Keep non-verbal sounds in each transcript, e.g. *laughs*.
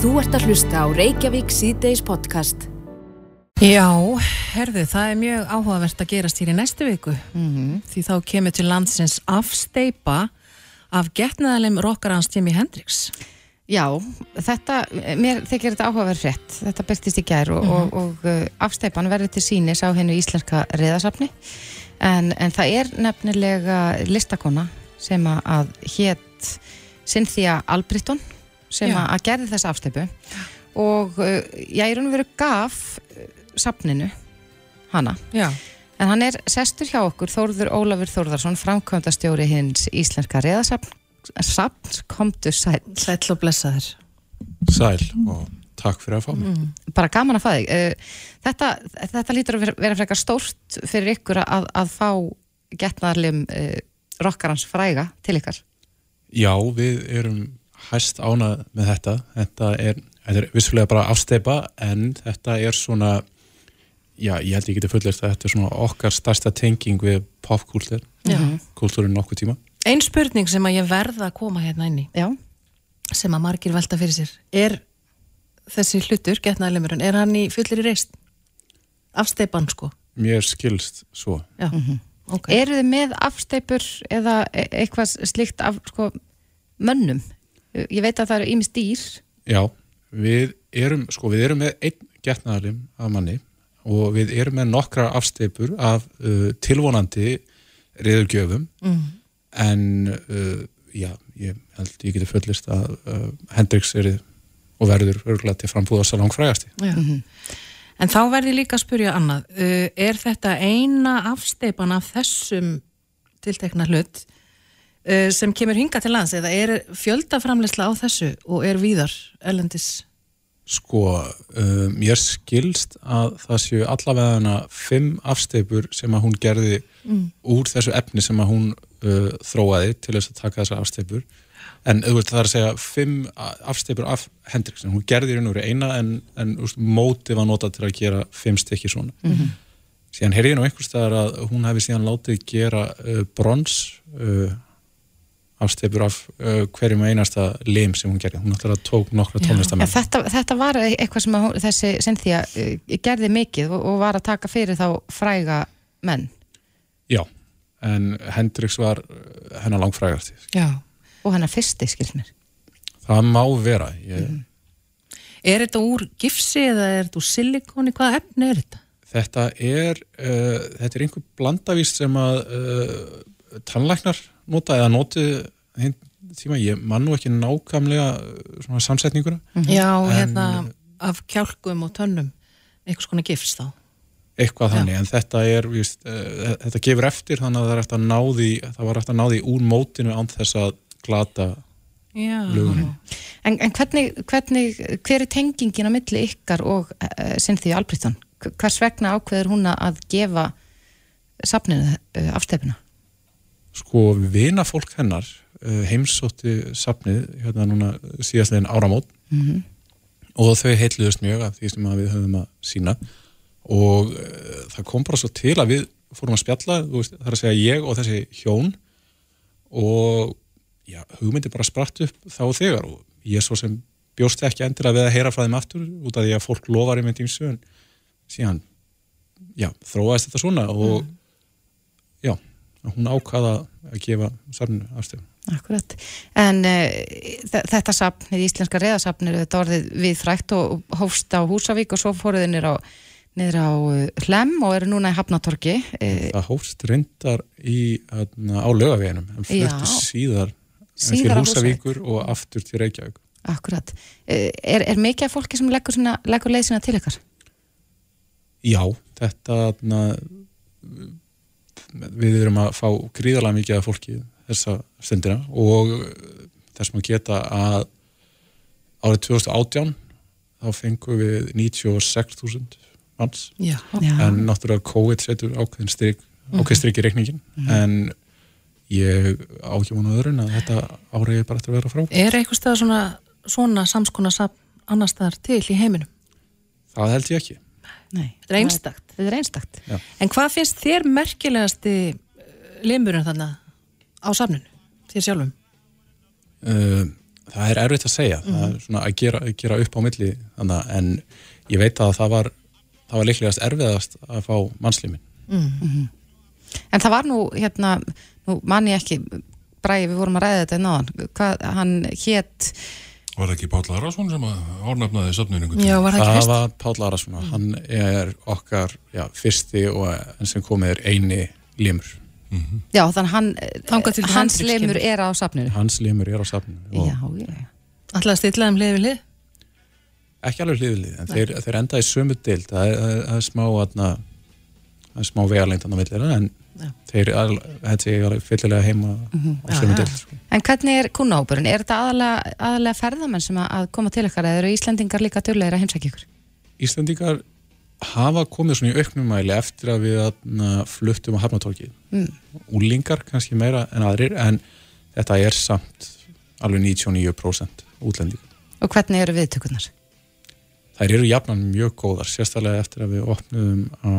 Þú ert að hlusta á Reykjavík síðdeis podcast. Já, herðu, það er mjög áhugavert að gerast hér í næstu viku Mhm. því þá kemur til landsins afsteipa af getnaðalim rockarans Jimi Hendrix Já, þetta, mér þykir þetta áhugaverð frétt. Þetta byrtist í gær og, og, og uh, afsteipan verður til sínis á hennu íslenska reðasafni. En, en það er nefnilega listakona sem að hétt Cynthia Albritton sem að, að gerði þessa afsteipu og uh, ég raun og veru gaf uh, safninu hana. Já, En hann er sestur hjá okkur, Þórður Ólafur Þórðarsson, framkvæmdastjóri hins íslenska reðasafn, safns, komdu sæl. sæll og blessaður Sæl og takk fyrir að fá mig. bara gaman að fá þig. Eh, þetta, þetta lítur að vera, vera frekar stórt fyrir ykkur að, að fá getnaðarlim uh, rockarans fræga til ykkar. Já, við erum hæst ánað með þetta. Þetta er, þetta er vissulega bara afsteipa en þetta er svona, já, ég held ég geti fullist að þetta er svona okkar stærsta tenging við popkúltur, Já. kúltúrin nokkuð tíma. Ein spurning sem að ég verða að koma hérna inn í Já, sem að margir velta fyrir sér er þessi hlutur, getnaðalimurinn er hann í fullir í reist? Afsteipan sko Mér skilst svo. Já, ok eru þið með afsteipur eða e- eitthvað slíkt af sko, mönnum ég veit að það eru ímis dýr Já, við erum, sko, við erum með einn getnaðalim af manni og við erum með nokkra afsteipur af uh, tilvonandi reyðurgjöfum mm. en uh, já, ég held ég geti fullist að uh, Hendrix er og verður örgulega til frambúða salong frægasti. Já. En þá verði líka að spyrja annað, uh, er þetta eina afsteipan af þessum tiltekna hlut sem kemur hinga til lands eða er fjöldaframleysla á þessu og er víðar ellendis? Sko, um, ég skilst að það séu allavega fimm afsteipur sem að hún gerði úr þessu efni sem að hún uh, þróaði til þess að taka þessar afsteipur en veist, það er að segja fimm afsteipur af Hendrix hún gerði í raun og veru eina en, en mótið var notað til að gera fimm stykki svona. Síðan heyrði ég nú einhvers staðar að hún hefði síðan látið gera uh, brons uh, afsteipur af uh, hverjum einasta lim sem hún gerði, hún náttúrulega tók nokkra tónlistamenn þetta, þetta var eitthvað sem hún- þessi Cynthia uh, gerði mikið og, og var að taka fyrir þá fræga menn Já, en Hendrix var uh, hennar langfrægasti. Já. og hennar fyrsti skils mér Það má vera. Ég, Er þetta úr gifsi eða er þetta úr silikoni? Hvaða efni er þetta? Þetta er, uh, þetta er einhver blandavíst sem að uh, tannlæknar nota eða noti hinn tíma, ég man nú ekki nákvæmlega uh, svona samsetninguna, Já, En- hérna af kjálkum og tönnum, einhvers konar gifs þá. eitthvað þannig, en þetta er, víst, uh, þetta gefur eftir þannig að það er eftir að náði, það var eftir að náði úr mótinu án þess að glata Já. lugunum. En, en hvernig, hvernig, hver er tengingin á milli ykkar og uh, Cynthia Albritton? H- Hvers vegna ákveður hún að gefa safninu uh, afstefuna? Sko, vina fólk hennar uh, heimsótti safnið hérna núna síðastlegin áramót. Mm og þau heitluðust mjög af því sem að við höfum að sína og uh, það kom bara svo til að við fórum að spjalla, veist, það er að segja ég og þessi hjón. Og já, hugmyndi bara spratt upp þá og þegar. Og ég svo sem bjóst ekki endilega við að heyra frá þeim aftur út af því að fólk lofar í myndin sögn síðan, já, þróaðist þetta svona og já, hún ákvaða að gefa safninu afstöfum. Akkurat. En uh, þetta safn, þetta íslenska reðasafn er þetta orðið við frækt og hófst á Húsavík og svo fóruðu niður á, á uh, Hlem og eru núna í Hafnatorki. Uh, Það hófst reyndar í, aðna, á lögaveginum en flutti Já. síðar, Síðar til Húsavíkur og aftur til Reykjavík. akkurat. Er, er mikið af fólki sem leggur, svona, leggur leið sína til ykkar? Já, þetta aðna, við erum að fá gríðarlega mikið af fólki þessa stundina og þess maður geta að árið 2018 þá fengum við 96.000 manns Já. Já. en náttúrulega COVID setur ákveðin strik, ákveðin strik í reikningin en ég á ekki vonu öðru en að þetta árið er bara eftir að vera frá. Er eitthvað svona, svona samskona safn annar staðar til í heiminum? Það held ég ekki. Nei. Þetta er einstakt. Þetta er einstakt. En hvað finnst þér merkilegasti limurinn þarna á safninu, þér sjálfum? Uh, það er erfitt að segja mm. það er svona að gera, gera upp á milli þannig, en ég veit að það var það var líklegast erfiðast að fá mannslimin mm -hmm. En það var nú hérna, nú manni ekki Bræði, við vorum að ræða þetta náðan hvað hann hétt Var ekki Páll Arason sem árnafnaði söfnunum? Já, var það ekki fyrst? Það var Páll Arason mm. hann er okkar já, fyrsti og enn sem komið er eini limur mm -hmm. Já, þannig hann hans limur er á safninu Hans limur er á safninu Já, já Alltaf stillaðum hlið við hlið? ekki alveg hliðlið, en þeir, þeir enda í sömu dild, það er, það er smá það er smá vegarlengt annar villir, en. Þeir er alveg fyllilega heima mm -hmm. á sömu ja, dild. Sko. En hvernig er kunnáburinn? Er þetta aðalega, aðalega ferðamenn sem að koma til ykkar, eða eru Íslandingar líka dörlega að heimsækja ykkur? Íslandingar hafa komið svona í auknumæli eftir að við fluttum á Hafnatórki mm. úlingar kannski meira en aðrir en þetta er samt alveg 99% útlendingar. Og hvernig eru viðtökurnar? þær eru jafnan mjög góðar, sérstaklega eftir að við opnum á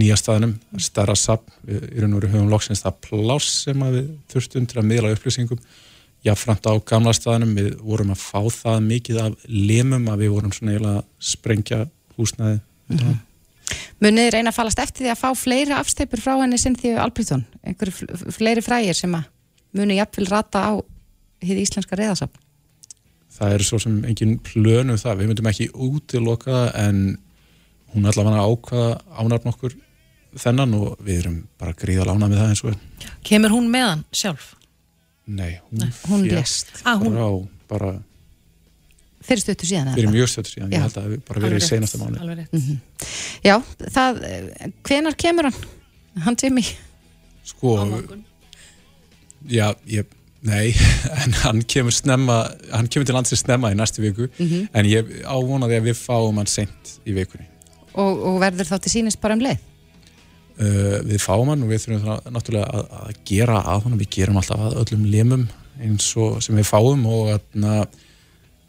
nýja staðnum, starra sapn, við erum núri höfum loksins það pláss sem við þurftum til að miðla upplýsingum, jáfnframt á gamla staðnum, við vorum að fá það mikið af lemum að við vorum svona eiginlega að sprengja húsnaði mm -hmm. Munið reyna að falast eftir því að fá fleiri afsteipur frá henni sem því Albrítón, einhverju fleiri frægir sem að munið jafnvel rata á hið íslenska reðasapn það er svo sem engin plönu um það, við myndum ekki útiloka það en hún allavega ákvaða ánarfn okkur þennan og við erum bara gríða lána með það eins og Kemur hún meðan sjálf? Nei, hún, Nei, hún lést ah, hún... Frá, bara fyrir stöttu síðan fyrir mjög stöttu síðan, Já. ég held að það bara verið í senasta mánu mm -hmm. Já, það hvenar kemur hann? Hann til mig Sko Já, ég Nei, *laughs* en hann kemur snemma, hann kemur til landsins snemma í næstu viku, mm -hmm. en ég ávonaði að við fáum hann sent í vikunni. Og, og verður þá til sínist bara um leið? Uh, við fáum hann og við þurfum það náttúrulega að, að gera að hann, við gerum alltaf að öllum limum eins og sem við fáum og að,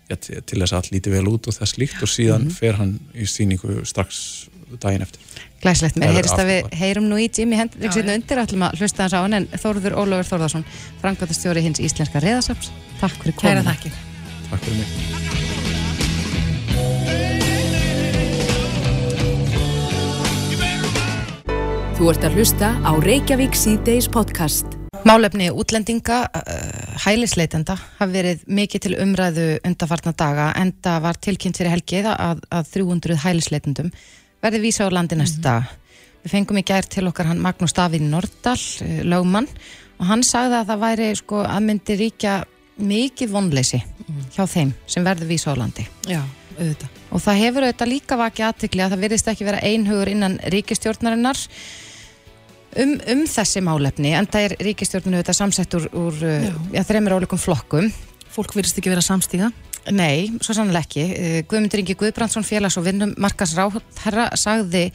ja, til þess að allt líti vel út og þess líkt og síðan mm -hmm. fer hann í síningu strax daginn eftir. Glæslegt, mér heyrist að við heyrum nú í Jimmy Hendriksinu undir allum að hlusta hans á hann en Þóruður Ólafur Þórðarsson, frangvöldastjóri hins Íslenska Reðasaps. Takk fyrir komin. Takk fyrir mig. Þú ert að hlusta á Reykjavík C-Days podcast. Málefni útlendinga, uh, hælisleitenda, hafi verið mikið til umræðu undarfartna daga en það var tilkynnt fyrir helgið að, að 300 hælisleitendum verði vísa á landi næstu mm -hmm. dag. Við fengum í gær til okkar hann Magnús Davíð Nordal, eh, lögmann, og hann sagði að það væri sko að myndi ríkja mikið vonleysi mm. hjá þeim sem verði vísa á landi. Já, auðvitað. Og það hefur auðvitað líka vakið aðtikli að það virðist ekki vera einhugur innan ríkistjórnarinnar um, um þessi málefni, en það er ríkistjórninu auðvitað samsett úr, úr já. Já, þreymir áleikum flokkum. Fólk virðist ekki vera samstíða. Nei, svo sannlega ekki. Eh, Guðmundur Ingi Guðbrandsson félags- og vinnum Markas Ráðherra sagði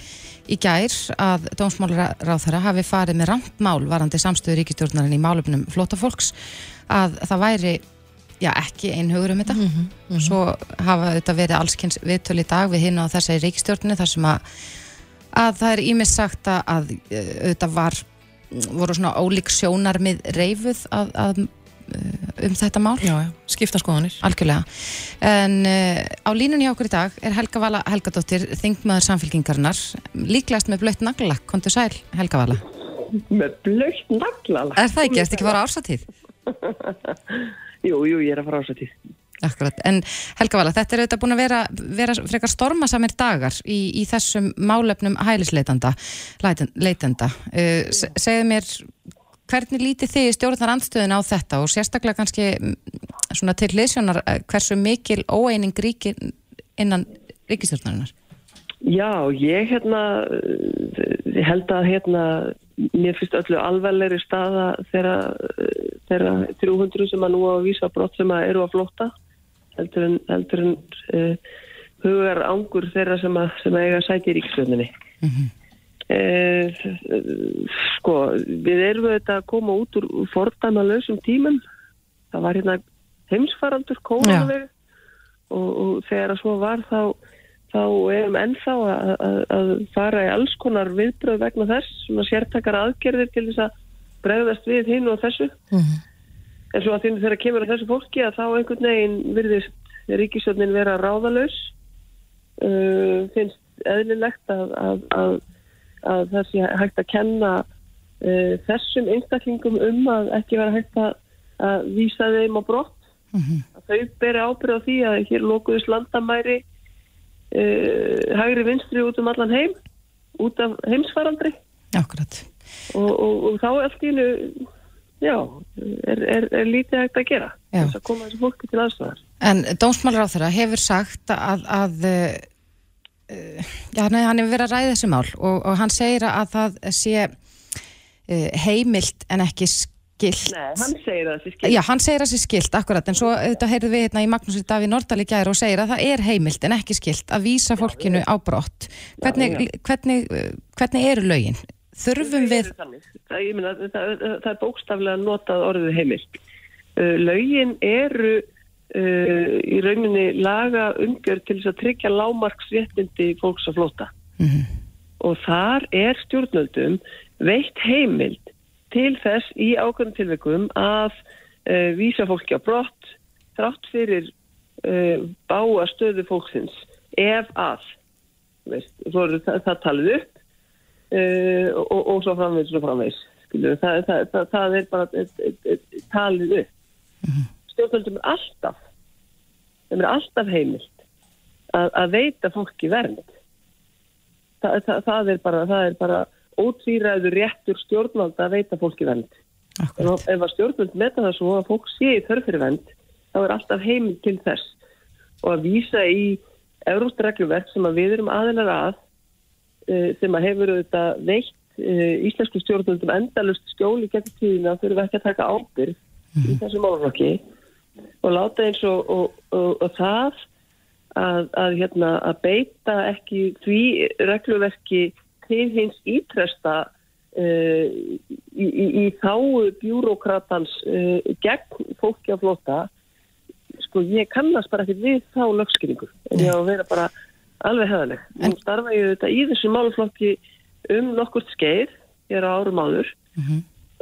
í gær að dómsmálaráðherra hafi farið með randmál varandi samstöður ríkistjórnarinn í málöfnum flótafólks að það væri já, ekki einhugur um þetta. Mm -hmm, mm -hmm. Svo hafa þetta verið allskynns viðtölu í dag við hinn á þessari ríkistjórnarni þar sem að, að það er ímest sagt að þetta var voru svona ólík sjónar með reyfuð að, að um þetta mál. Já, já, skipta skoðanir. Algjörlega. En uh, á línunni hjá okkur í dag er Helga Vala Helgadóttir, þingmaður samfélkingarnar, líklegast með blöytt naglalakk. Kontu sæl, Helga Vala. Með blöytt naglalakk? Er það ekki? Er þetta ekki bara ársatíð? *laughs* jú, jú, ég er að fara ársatíð. Akkurat, en Helga Vala, þetta er auðvitað búin að vera, vera frekar stormasamir dagar í, í þessum málefnum hælisleitenda, leitenda. Uh, segðu mér, Hvernig lítið þið stjórnar andstöðin á þetta og sérstaklega kannski mm, svona til hliðsjónar eh, hversu mikil óeining ríkir innan ríkistjórnarinnar? Já, ég hérna eh, held að hérna mér finnst öllu alveglegri staða þeirra 300 sem að nú á að vísa brott sem að eru að flotta heldur en, heldur en uh, hugar ángur þeirra sem að, sem að eiga sæti í ríkistjórninni. Mm -hmm. Eh, sko, við erum auðvitað að koma út úr fordæma lausum tímum það var hérna heimsfarandur kóðanveg og, og þegar að svo var þá, þá erum ennþá að, að, að fara í alls konar viðbröð vegna þess svona sértakar aðgerðir til þess að bregðast við hinn og þessu mm -hmm. En svo að þegar kemur að þessu fólki að þá einhvern veginn virðist ríkisjöfnin vera ráðalaus uh, finnst eðlilegt að, að, að, að það sé hægt að kenna uh, þessum einstaklingum um að ekki vera hægt að, vísa þeim á brott. Að þau beri ábyrð á því að hér lokuðus landamæri uh, hægri vinstri út um allan heim út af heimsfaraldri. Akkurat. og, og, og þá allt í hennu já, er, er, er lítið hægt að gera Já. þess að koma þessu fólki til aðstæðar En dómsmálur á þeirra hefur sagt að, að uh, já, nei, hann hefur verið að ræða þessi mál og, og hann segir að það sé uh, heimilt en ekki skilt. Nei, hann segir það þessi skil Já, hann segir að það sé skilt, akkurat, en svo þetta heyrðu við hérna í Magnúsir Daví Nordal í gæri og segir að það er heimilt en ekki skilt að vísa fólkinu á brott. Hvernig, hvernig, uh, hvernig eru lögin? Þurfum við, það, meina, það, það, það er bókstaflega notað orðið heimilt. Uh, lögin eru uh, í rauninni laga umgjörð til þess að tryggja lámarksréttindi fólks að flóta og þar er stjórnöldum veitt heimild til þess í ákveðum tilveikum að uh, vísa fólki á brott þrátt fyrir uh, báa stöðu fólksins ef að veist, það, það talið upp uh, og, og svo framvegis og framvegis. Skilur, það, það, það, það er bara et, et, et, talið upp. Stjórnvöldum er alltaf þeim er alltaf heimilt að, að veita fólki vernd. Það, það, það er bara það er bara ótvíræður réttur stjórnvalda að veita fólki vernd. Akkurat, ef, að stjórnvöld meta það svo að fólk sé í þörf fyrir vend þá er alltaf heimild til þess. Og að vísa í európst regluverk sem að við erum aðeinar að sem að hefur auðvitað veitt uh, íslensku stjórnvöldum endalust skjóli gegn tíðina þurfum ekki að taka ábyrg í þessu málflokki og láta eins og, og, og, og það að, að, hérna, að beita ekki því regluverki til hins ítresta uh, í, í, í þáu bjúrókratans uh, gegn fólki að flota sko ég kannast bara ekki við þá lögskýringu. En ég á að vera bara alveg heðaleg. Nú starfa ég þetta í þessu málflokki um nokkurt skeið hér á árum áður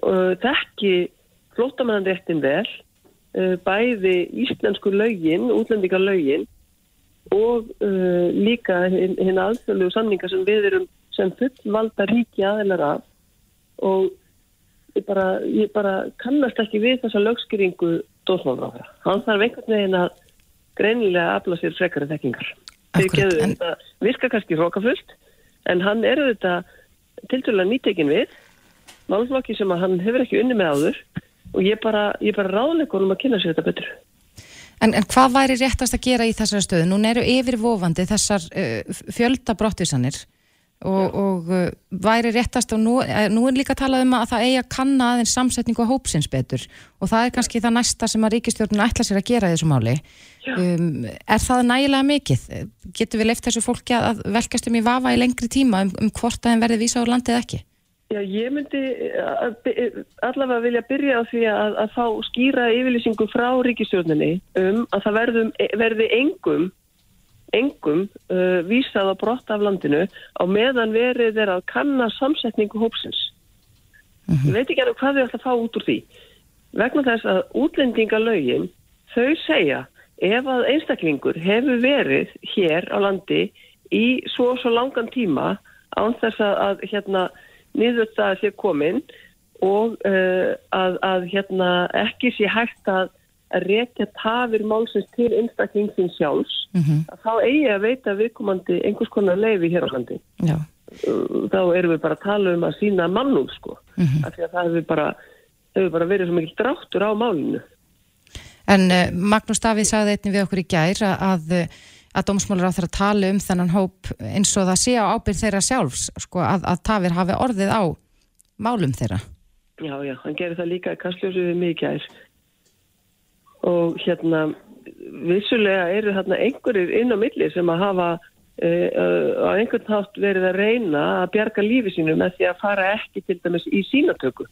og þekki flótamannanréttin vel uh, bæði íslensku lögin, útlendinga lögin og uh, líka hinn hin aðfjörlegu samninga sem við erum sem fullvalda ríki aðeinar af og ég bara, ég bara kannast ekki við þessa lögskýringu dósmálráðara. Hann þarf einhvern veginn að greinilega afla sér frekari þekkingar. Geðu en- þetta virka kannski hrókafullt en hann eru þetta tilturlega nýtekin við málflokki sem hann hefur ekki unni með áður og ég bara, ég bara ráðleikur um að kynna sér þetta betur. en, en hvað væri réttast að gera í þessari stöðu? Nún eru yfirvofandi þessar uh, fjölda brottvísanir og, og uh, væri réttast og nú, eh, nú er líka talað um að það eigi að kanna aðeins samsetningu hópsins betur. Og það er kannski það næsta sem að ríkistjórnun ætla sér að gera í þessu máli. Um, er það nægilega mikið? Getur við leift þessu fólki að velkast um í vafa í lengri tíma um, um hvort að þeim verði vísa úr landið ekki? Já, ég myndi að by- allavega vilja byrja á því að, að fá skýra yfirlýsingu frá ríkistjórninni um að það verðum, verði engum engum uh, vísað á brott af landinu á meðan verið er að kanna samsetningu hópsins. Ég veit ekki alveg hvað þau ætla að fá út úr því. Vegna þess að útlendingalögin, þau segja ef að einstaklingur hefur verið hér á landi í svo og svo langan tíma án þess að, að hérna niðurstaða sé komin og uh, að, að hérna ekki sé hægt að að rekja tafir málsins til einstaklingsins sjálfs, að þá eigi að veita viðkomandi einhvers konar leifi hér á landi Já. uh, þá erum við bara að tala um að sína mannúð sko, af því að það hefur bara, hefur bara verið svo mikil dráttur á málinu. En uh, Magnús Davíð sagði einnig við okkur í gær að, að, að dómsmálur á þeirra tali um þennan hóp eins og það sé á ábyrð þeirra sjálfs, sko, að, að tafir hafi orðið á málum þeirra. Já, já, hann gerir það líka í kastljósu við í gær og hérna vissulega eru þarna einhverjir inn á milli sem að hafa uh, á einhvern hátt verið að reyna að bjarga lífi sínu með því að fara ekki til dæmis í sínatöku.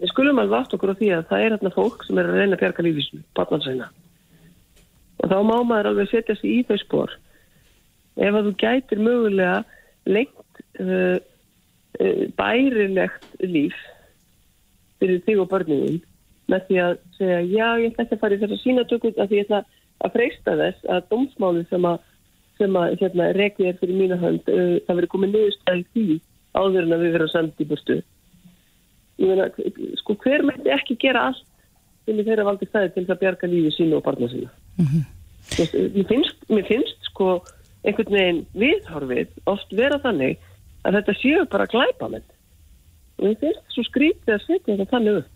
Við skulum alveg átt okkur á því að það er þarna fólk sem er að reyna að bjarga lífi sínu, barnansæna. Og þá má maður alveg setja sig í þau spór. Ef að þú gætir mögulega lengt uh, uh, bærilegt líf fyrir þig og börnum með því að segja já, ég ætla ekki að fara í þessa sínatöku af því ég ætla að freysta þess að dómsmáli sem að, sem að hérna, rekið er fyrir mína hönd, uh, það verið komið niðurstæði því áður en að við verðum samt í. Ég meina, sko, hver mætti ekki gera allt sem við þeirra valdi stæði til þess að bjarga lífi sínu og barna sína. Þú veist, Mér finnst, mér finnst sko einhvern veginn viðhorfið oft vera þannig að þetta séu bara glæpamenn. Og mér finnst svo skrítið að setja þetta þannig upp.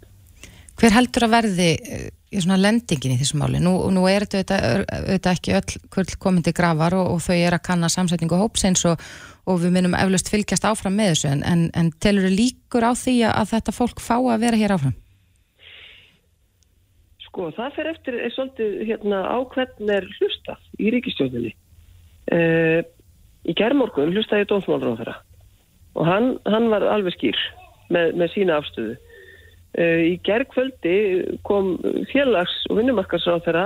Hver heldur að verði eh, í svona lendingin í þessu máli? Nú, nú er þetta auðvitað ekki öll komandi grafar og, og þau er að kanna samsetningu hópsins og, og við minnum eflaust fylgjast áfram með þessu en, en, en telur þau líkur á því að, þetta fólk fá að vera hér áfram? Sko, það fer eftir er svolítið hérna, á hvern er hlustað í ríkistjóðinni. Uh, í gerðmorgun hlustaði dómsmálur á þeirra og hann, hann var alveg skýr með, með sína afstöðu. Uh, í gerðkvöldi kom félags- og vinnumarkarsráð þeirra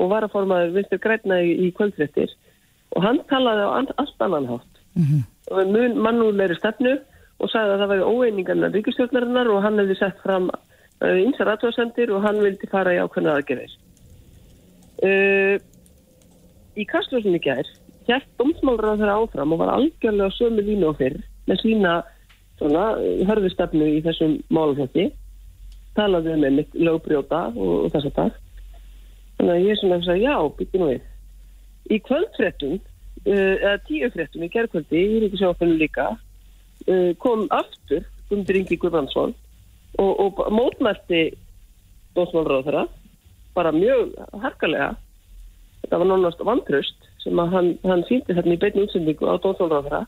og var að formaði vinstur græna í, kvöldréttir og hann talaði á allt annan hátt. og með mun mannúðleiri stefnu og sagði að það væri óeiningarna ríkistjórnarinnar og hann hefði sett fram einsar aðtóðsendir og hann vildi fara í ákveðna aðgerðir. Uh, í kastljósinni gær hjælt domsmálur á þeirra áfram og var algjörlega sömu línu á fyrr með sína hörðustefnu í þessum máluflokki talaði um einmitt lögbrjóta og, og þess að dag þannig að ég er svona að segja já, byggja nú við. Í kvöldfréttum uh, eða tíufréttum í gerðkvöldi í Ríkisjófinu líka uh, kom aftur Gundur Ingi Guðvansson og, og mótmælti dómsmálur á þeirra bara mjög harkalega. Þetta var nánast vantraust sem að hann, hann síndi þarna í beinni útsendingu á dómsmálur á þeirra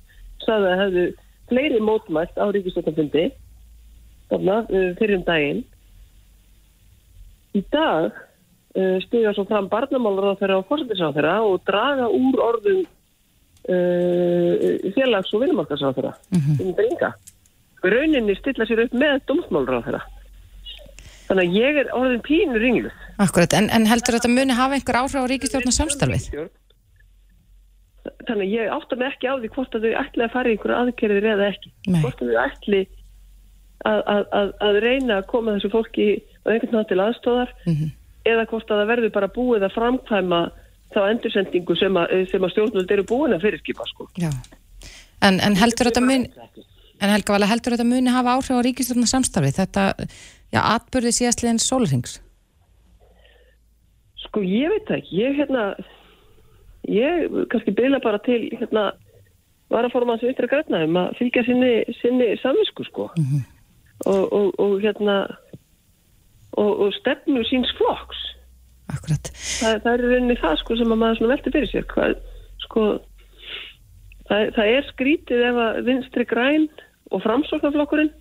sagði að hefðu fleiri mótmælt á þarna uh, fyrir um daginn í dag uh, stiga svo fram barnamálur á þeirra og fórsetis á þeirra og draga úr orðum uh, félags- og vinnumarkas á þeirra um bringa rauninni stilla sér upp með dómsmálur á þeirra þannig að ég er orðin pínur ringluð Akkurat, en, en heldur þetta muni hafa einhver áhrif á ríkistjórnar samstarfið? Þannig að ég átta mig ekki á því hvort að þau ætli að fara í einhverju aðgerðir eða ekki. Nei. Hvort að þau ætli að, að, að, að reyna að koma þessu fólki á einhvern nátt til aðstóðar eða hvort að það verður bara búið að framkvæma þá endursendingu sem að, sem að stjórnvöld eru búin að fyrirskipa sko. En, en heldur þetta muni, en Helga Vala, heldur þetta muni hafa áhrif á ríkistjórnar samstarfið? Þetta, já, atbyrði síðastliðin sólarhings? Sko ég veit það ekki, ég hérna ég kannski bila bara til hérna varaformann sem yttir að fylgja sinni, sinni samvisku sko og, og, og hérna og, og stefnu síns flokks. Akkurat. það, það er rauninni það sko sem að maður velti fyrir sér hvað, sko það, það er skrítið ef að vinstri græn og framsóknarflokkurinn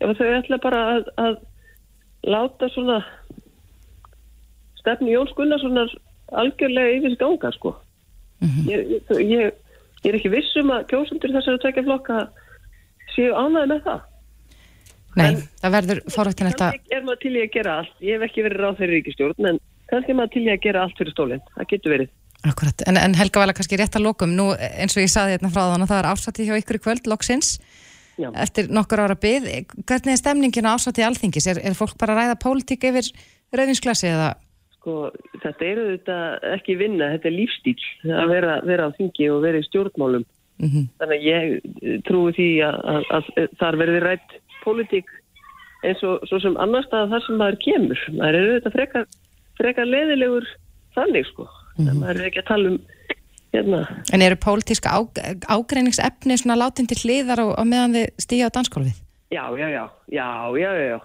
ef þau ætla bara að, að láta svona stefni Jóns Gunnarssonar algjörlega yfir sig ganga sko. Ég, ég, ég, ég er ekki viss um að kjósundur þessari tvekja flokka séu ánæði með það Nei, En- það verður forvættinlegt að, er maður til í að gera allt. Ég hef ekki verið ráð þeirri ríkistjórn en kannski er maður til í að gera allt fyrir stólinn. Það getur verið. Akkurat, en, en Helga Vala kannski rétt að lokum, nú eins og ég saði hérna frá þannig að það er ásatið hjá ykkur í kvöld, loksins, Já. eftir nokkur ára byð, hvernig er stemningin á ásatið alþingis? Er, er fólk bara að ræða pólitík yfir rauðinsklasi eða? sko, þetta eru þetta ekki vinna, þetta er lífstíl að vera, vera á þingi og vera í stjórnmálum. Mm þannig að ég trúi því að, að, að þar verði rætt pólitík eins og svo sem annar stað þar sem maður kemur. Maður eru þetta frekar, frekar leðilegur þannig sko. Maður er ekki að tala um hérna. En eru pólitíska á, ágreiningsefni svona látin til hliðar og, og meðan þið stíja á danskólfið? já, já, já, já, já, já,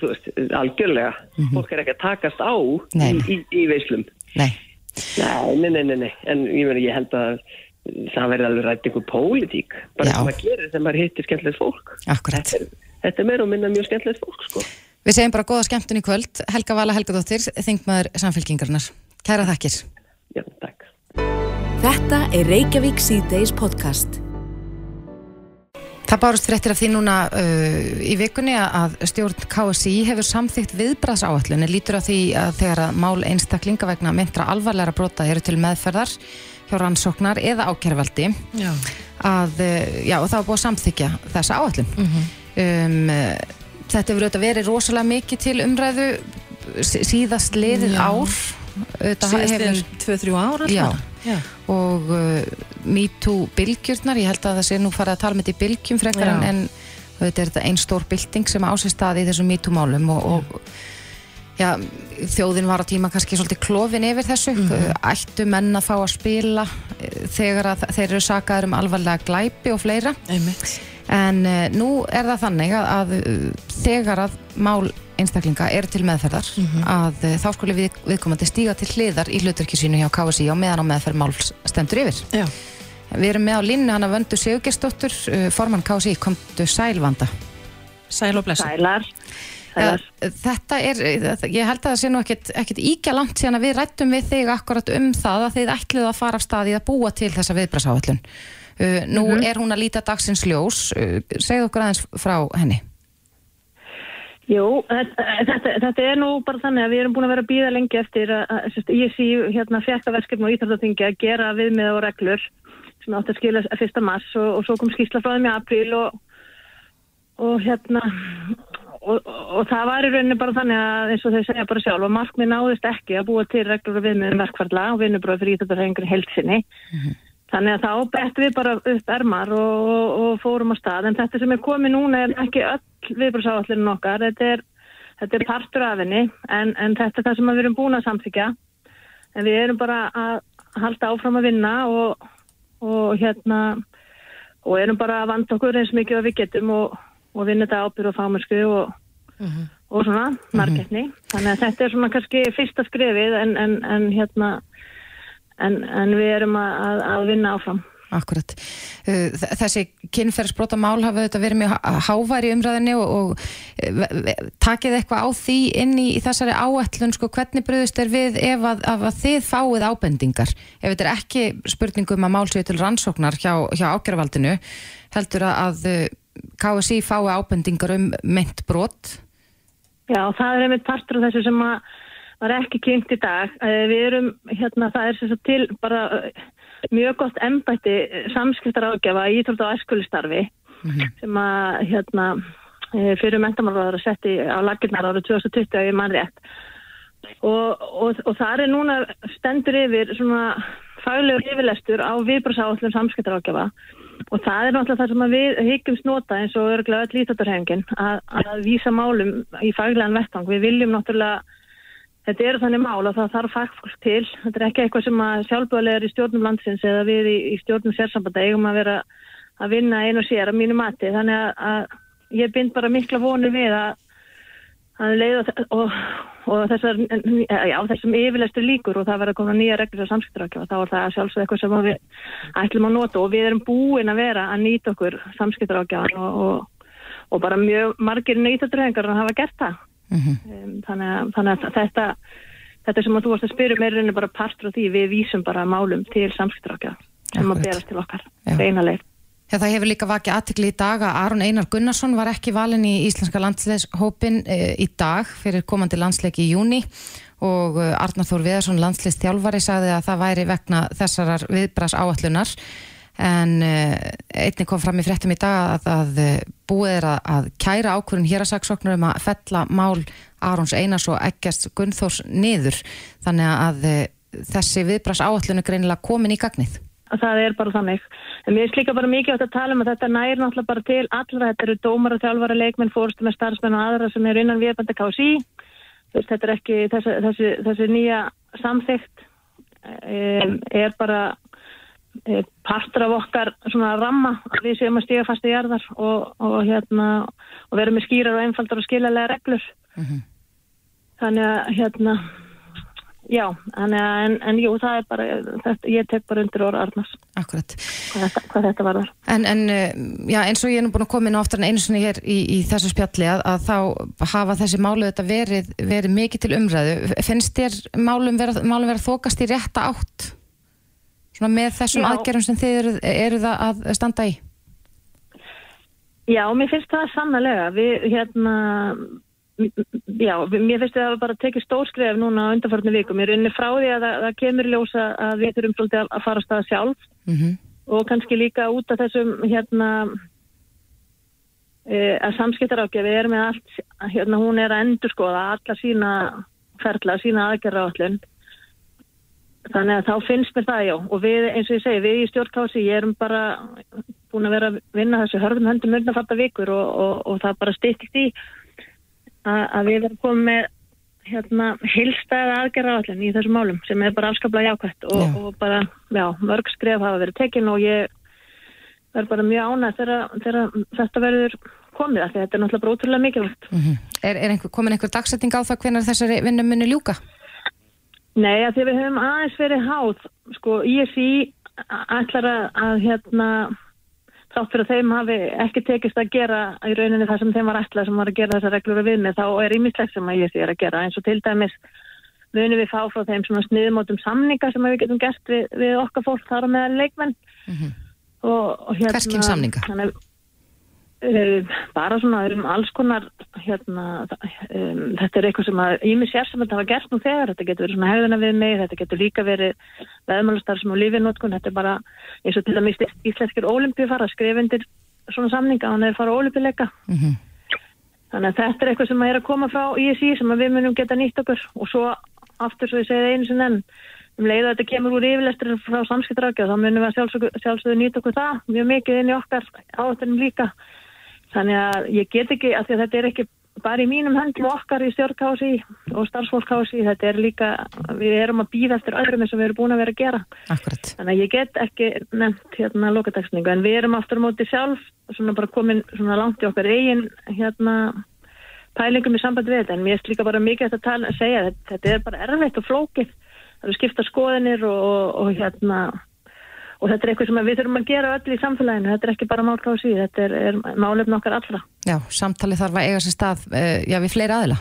þú veist, algjörlega. Fólk er ekki að takast á Nei, í, í, í veislum. Nei, nei, nei, nei, nei, nei. en ég, meni, ég held að það verði alveg rætt einhver pólitík bara sem maður gerir þegar maður hittir skemmtilegt fólk akkurat. þetta er, þetta er meira og minna mjög skemmtilegt fólk sko. Við segjum bara góða skemmtun í kvöld, Helga Vala Helgadóttir, þingmaður samfélkingarnar. Kæra þakkir. já, takk Þetta er Reykjavík C-Days podcast. Það bárust fréttir af því núna uh, í vikunni að stjórn KSI hefur samþygt viðbraðsáallun en lítur á því að þegar að mál einstaklinga vegna myndra alvarlegra brota eru til meðferðar hjá rannsóknar eða ákjærvaldi Já. að, uh, já, það var búið að samþykja þessa áallun um, uh, þetta hefur auðvitað verið rosalega mikið til umræðu sí- síðast liðið ár. Síðast en 2-3 ára Já. Já. og uh, MeToo bylgjurnar, ég held að það sé nú farið að tala með þetta í bylgjum frekar en, en þetta er einn stór bylting sem á sér stað í þessum MeToo málum og, og já, þjóðin var á tíma kannski svolítið klofin yfir þessu Mhm. ættu menn að fá að spila eh, þegar að þeir eru sakaður um alvarlega glæpi og fleira Einmitt. en uh, nú er það þannig að, að uh, þegar að mál einstaklinga eru til meðferðar að uh, þá skuli við, viðkomandi stíga til hliðar í hlutverki sínu hjá KSI á meðan á meðferð máls stendur yfir. Já. Við erum með á linnu hana Vöndu Sigurgesdóttur, uh, formann KSI, komdu sælvanda. Sæl og blessa. Sælar. Sælar. þetta er, ég held að það sé nú ekkit íkja langt síðan að við rættum við þig akkurat um það að þið ætluðu að fara af staði að búa til þessa viðbrasáallun. Uh, nú er hún að líta dagsins ljós, uh, segðu okkur aðeins frá henni. Jú, þetta, þetta, þetta er nú bara þannig að við erum búin að vera að býða lengi eftir að, sérst, ISI hérna fjæktaverskefni og íþjóðatingi að gera viðmið og reglur sem átti að skila 1. mars og, og svo kom skýrsla frá þeim í apríl og, og hérna og, og, það var í rauninni bara þannig að eins og þau segja bara sjálf að markmið náðist ekki að búa til reglur og viðmið um verkvarla og vinnubröð fyrir íþjóðatingi heilsinni Þannig að þá bettum við bara upp ermar og, og, fórum á stað. En þetta sem er komið núna er ekki öll viðbrúsáallinu okkar. Þetta er, þetta er partur af henni en, en þetta er það sem við erum búin að samþykja. En við erum bara að halda áfram að vinna og, og hérna og erum bara að vanda okkur eins mikið og við getum og, og vinna þetta ábyrð og fámursku og, og svona margætni. Þannig að þetta er svona kannski fyrsta skrifið en, en, en hérna en, en við erum að, að, að vinna áfram. Akkurat. Uh, Þessi kynferðsbrota mál hafa þetta verið mjög há- háværi í umræðinni og, og eh, takið eitthvað á því inn í, í þessari áætlun, sko, hvernig bröðust er við ef að, að þið fáið ábendingar? Ef þetta er ekki spurningum að mál séu til rannsóknar hjá, hjá ákjörvaldinu, heldur að, að KSI fái ábendingar um meint brot? Já, það er einmitt partur af þessu sem var ekki kynnt í dag. Eh, Við erum, hérna, það er sagt til bara eh, mjög gott embætti samskiptar ágjafa í Íþrótt og æskulistarfi sem að, hérna, eh, fyrir mentamálaráður að setja á laginnar árið 2020 að ég mann rétt. Og, og, og það er núna stendur yfir svona faglegur yfirlestur á viðbrúsáallum samskiptar ágjafa og það er náttúrulega það sem við hyggjumst nota eins og örgulega öll íþjóttarhefingin að, að vísa málum í faglegan vettvang. Við viljum náttúrulega Þetta eru þannig mál að það þarf fagfólk til. Þetta er ekki eitthvað sem að sjálfbúðlega í stjórnum landsins eða við í, í stjórnum sérsambanda eigum að vera að vinna einu og sér að mínu mati. Þannig að, að ég bind bara mikla vonir við að, leiða og, og þessar, já, þessum yfirleistur líkur og það verða að koma nýja reglur á samskiptarákjafa. Þá er það sjálfsög eitthvað sem við ætlum að nota og við erum búin að vera að nýta okkur samskiptarákjafan og, og, og bara mjög margir nýtaturhengar að hafa gert það. Um, þannig, að, þannig að þetta þetta sem að þú varst að spyrja meira er bara partur af því við vísum bara málum til samskiptrákja sem að berast til okkar beina leið. Já, það hefur líka vakið aðtikli í dag að Aron Einar Gunnarsson var ekki valinn í Íslenska landsleishópin e, í dag fyrir komandi landsleiki í júni og e, Arnar Þór Viðarsson landsleistjálfari sagði að það væri vegna þessarar viðbras áallunar en e, einnig kom fram í fréttum í dag að, að búið er að, að kæra ákvörðun hérasaksóknar um að fella mál Arons Einars og Eggjast Gunnþórs niður. Þannig að þessi viðbras áallun er greinilega komin í gagnið. Að það er bara þannig. En mér finnst líka bara mikið átt að tala um að þetta næri náttúrulega bara til allra, þetta eru dómar og þjálfara, leikmenn, fórstu með starfsmenn og aðra sem eru innan viðbænda KSI. Þetta er ekki þessi, þessi, þessi nýja samþygt er bara um, partur af okkar svona ramma að við séum að stiga fast í jarðar og, og hérna og vera með skýrar og einfaldar og skiljalega reglur. Þannig að hérna Já, en, en, en jú, það er bara, þetta, ég tek bara undir orða Arnars, Akkurat. hvað þetta, hvað þetta var þar. En, en uh, já, eins og ég er nú búin að koma inn á oftar en einu sinni hér í, í þessu spjalli að, að þá hafa þessi málu þetta verið, verið mikið til umræðu. Finnst þér málum vera, málum vera þokast í rétta átt? Svona með þessum Já. aðgerðum sem þið eru, eru það að standa í? Já, mér finnst það sannlega, við hérna, já, mér finnst það bara að tekið stórskref núna á undanfarnu vikum. Ég er unni frá því að það, kemur ljósa að við þurfum svolítið að- fara að staða sjálf Mm og kannski líka út af þessum hérna e, að samskiptarákjafi er með allt, hérna hún er að endur skoða alla sína ferla, sína aðgerra állun. Þannig að þá finnst mér það, já, og við, eins og ég segi, við í stjórnkási, ég erum bara búin að vera að vinna þessu hörðum höndum mörgnafatta vikur og, og, og það bara styrkt í að, við erum komið með hérna, hilstæða aðgerra allir í þessum málum sem er bara afskaplega jákvæmt og, Já. og bara, já, mörg skref hafa verið tekin og ég er bara mjög ánægð þegar, þetta verður komið af því þetta er náttúrulega bara ótrúlega mikilvægt. Mhm. Er, er einhver, komin einhver dagsetting á það hvenar þessari vinnu muni ljúka? Nei, að því við höfum aðeins verið háð, sko, ISI ætlar að, að hérna, þátt fyrir að þeim hafi ekki tekist að gera í rauninni það sem þeim var ætlað sem var að gera þessar reglur við með, þá er ímislegt sem að ISI er að gera, eins og til dæmis munum við fá frá þeim svona sniðmótum samninga sem við getum gert við, við okkar fólk þar á meðal leikmenn. Og, og hérna Hvers kyns samninga? Þannig, uh, bara svona um alls konar hérna, um, þetta er eitthvað sem að ími sér sem þetta hafa gert nú þegar, þetta getur verið svona hegðuna við mig, þetta getur líka verið veðmálastar sem á lífinótkun, þetta er bara eins og til dæmis íslenskir ólimpíu fara að skrifa undir svona samninga og hann er fara ólimpíuleika Mhm. þannig að þetta er eitthvað sem er að koma frá ISI sem að við munum geta nýtt okkur. Og svo aftur svo ég segi einu sinni enn um leið að þetta kemur úr yfirlestur frá samskiptrákja þá munum við að sjálfsögðu, nýta okkur það mjög mikið inn í okkar áhættunum líka þannig að ég get ekki að því að þetta er ekki bara í mínum höndum okkar í stjórnkási og starfsfólkási þetta er líka, við erum að býða eftir öðrum eins og við erum búin að vera að gera. Akkurat. Þannig að ég get ekki nefnt hérna lokateksningu en við erum aftur á móti sjálf svona bara komin svona langt í okkar eigin hérna pælingum í sambandi við þetta. En mér er líka bara mikið að tala, segja þetta, þetta er bara erfitt og flókið. Það eru skipta skoðinir og, og hérna og þetta er eitthvað sem við þurfum að gera öll í samfélaginu þetta er ekki bara málkási, þetta er, er málefn okkar allra. Já, samtali þarf að eiga sér stað, uh, já, við fleiri aðila.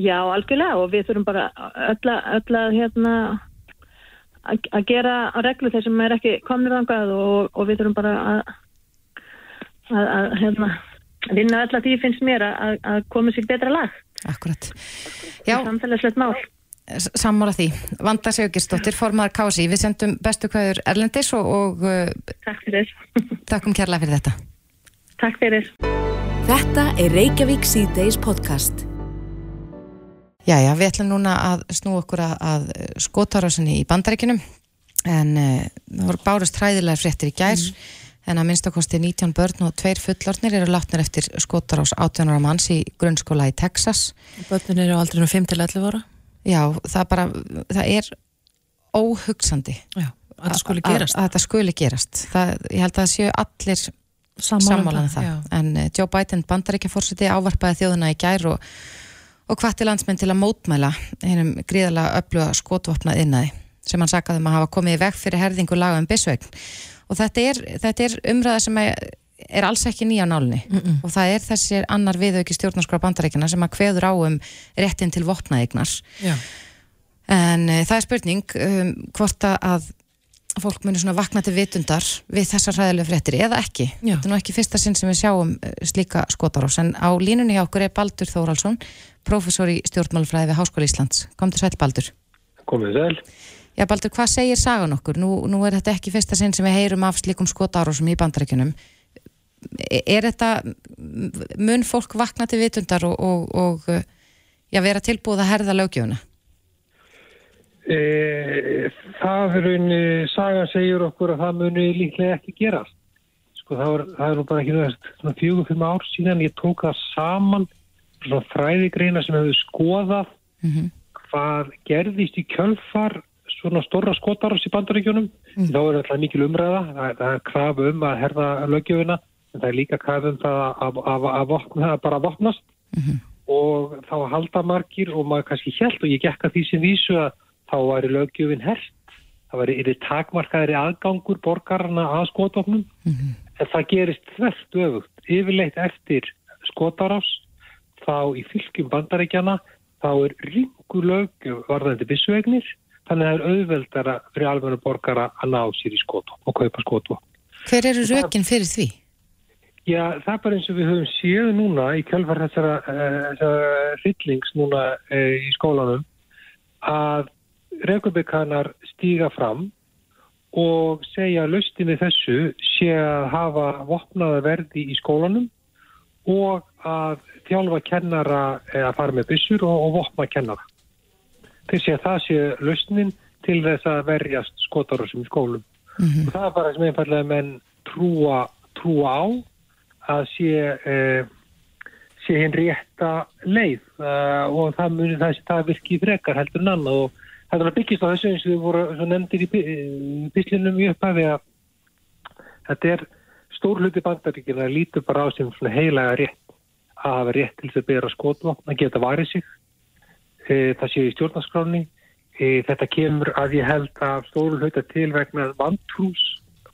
Já, algjörlega og við þurfum bara öll að, hérna að gera reglu þeir sem er ekki komnir þangað og, og við þurfum bara að, að, að hérna, vinna öll að því finnst mér að, að koma sér betra lag Akkurat. Já, samfélagslegt mál. Sammála því. Vanda Sigurgisdóttir, formaðar KSI, við sendum bestu kvæður Erlendis og, og uh, Takk fyrir. *laughs* takkum kærlega fyrir þetta. Takk fyrir. Þetta er Reykjavík C-Days podcast. Jæja, við ætlum núna að snú okkur að, að skotárásinni í bandaríkinum en uh, það voru bárust hræðilega fréttir í gær en að minnstakosti 19 börn og tveir fullornir eru látnir eftir skotárás 18 ára manns í grunnskóla í Texas. Bötnin eru á aldrinu 5-11 ára. Já, það bara, það er óhugsandi Já, að það skuli að- gerast. að þetta skuli gerast. Það, ég held að það séu allir sammálan það. já. En uh, Joe Biden bandaríkjaforseti ávarpaði þjóðuna í gær og, og hvatti landsmenn til að mótmæla hennum gríðalega öfluga skotvopnað innaði sem hann sakaði um að hafa komið í veg fyrir herðingu laga um bisvegn. Og þetta er, þetta er umræða sem er, er alls ekki nýja nálni og það er þessi annar viðauki stjórnarskrá bandaríkjana sem að kveður á um réttin til vopnaðignar. Já. En uh, það er spurning um, hvort að- að fólk muni svona vakna til vitundar við þessar hræðilegu fréttir eða ekki. Já. Þetta er nú ekki fyrsta sinn sem við sjáum uh, slíka skotarós en á línunni hjá okkur er Baldur Þóraldsson, prófessor í stjórnmálfræði við Háskóla Íslands. Komdu sæl Baldur. Komið sæl. Já Baldur, hvað segir sagan okkur? Nú, nú er þetta ekki fyrsta sinn sem við heyrum af slíkum skotarósum í bandarækjunum. Er þetta, mun fólk vakna til vitundar og, og, og já, vera tilbúið að herða lögjöfuna? E, það er raunni, sagan segir okkur að það muni líklega ekki gerast. Sko það, var, það er nú bara ekki svona fjögur, fimm ár síðan ég tók það saman svona fræðigreina sem hefur skoðað Mm hvað gerðist í kjölfar svona stóra skotarás í bandaríkjunum. Þá er alltaf mikil umræða, það, það er krafu um að herða lögjöfuna, en það er líka krafu um það að, að, að, vopna, að bara vopnast. Og þá halda margir og maður kannski hjælt og ég gekk að því sem vísu að þá væri lögjöfin hert, það væri yfir takmarkaðri aðgangur borgarna að skotofnum, en það gerist þvert öfugt, yfirleitt eftir skotarás, þá í fylgjum bandaríkjana, þá er ringu lögjöf varðandi byssuegnir, þannig að það er auðveldara fyrir alveg borgara að ná sér í skotof og kaupa skotof. Hver eru rökin fyrir því? Já, það er bara eins og við höfum séð núna í kjölfar þessara, uh, þessara hryllings núna uh, í skólanum að reykjabikanar stíga fram og segja að laustin við þessu sé að hafa vopnaða verði í skólanum og að þjálfa kennara að fara með byssur og, og vopna kennara. Þeir sé að það sé lausnin til þess að verjast skotarúsum í skólum. Og það er bara sem einfallega menn trúa, trúa á að sé, eh, sé hinn rétta leið. Uh, og það muni það, það virki frekar heldur en annað. Og þetta er byggist á þessu eins og við voru svo nefndir í byslinum í upphæfi að þetta er stór hluti bandaríkina að lítur bara á sem heilaga rétt að hafa rétt til þess að bera skotvopn að geta varið sig. E, það sé í stjórnarskráni e, þetta kemur að ég held að stóru hluta til vegna vantrús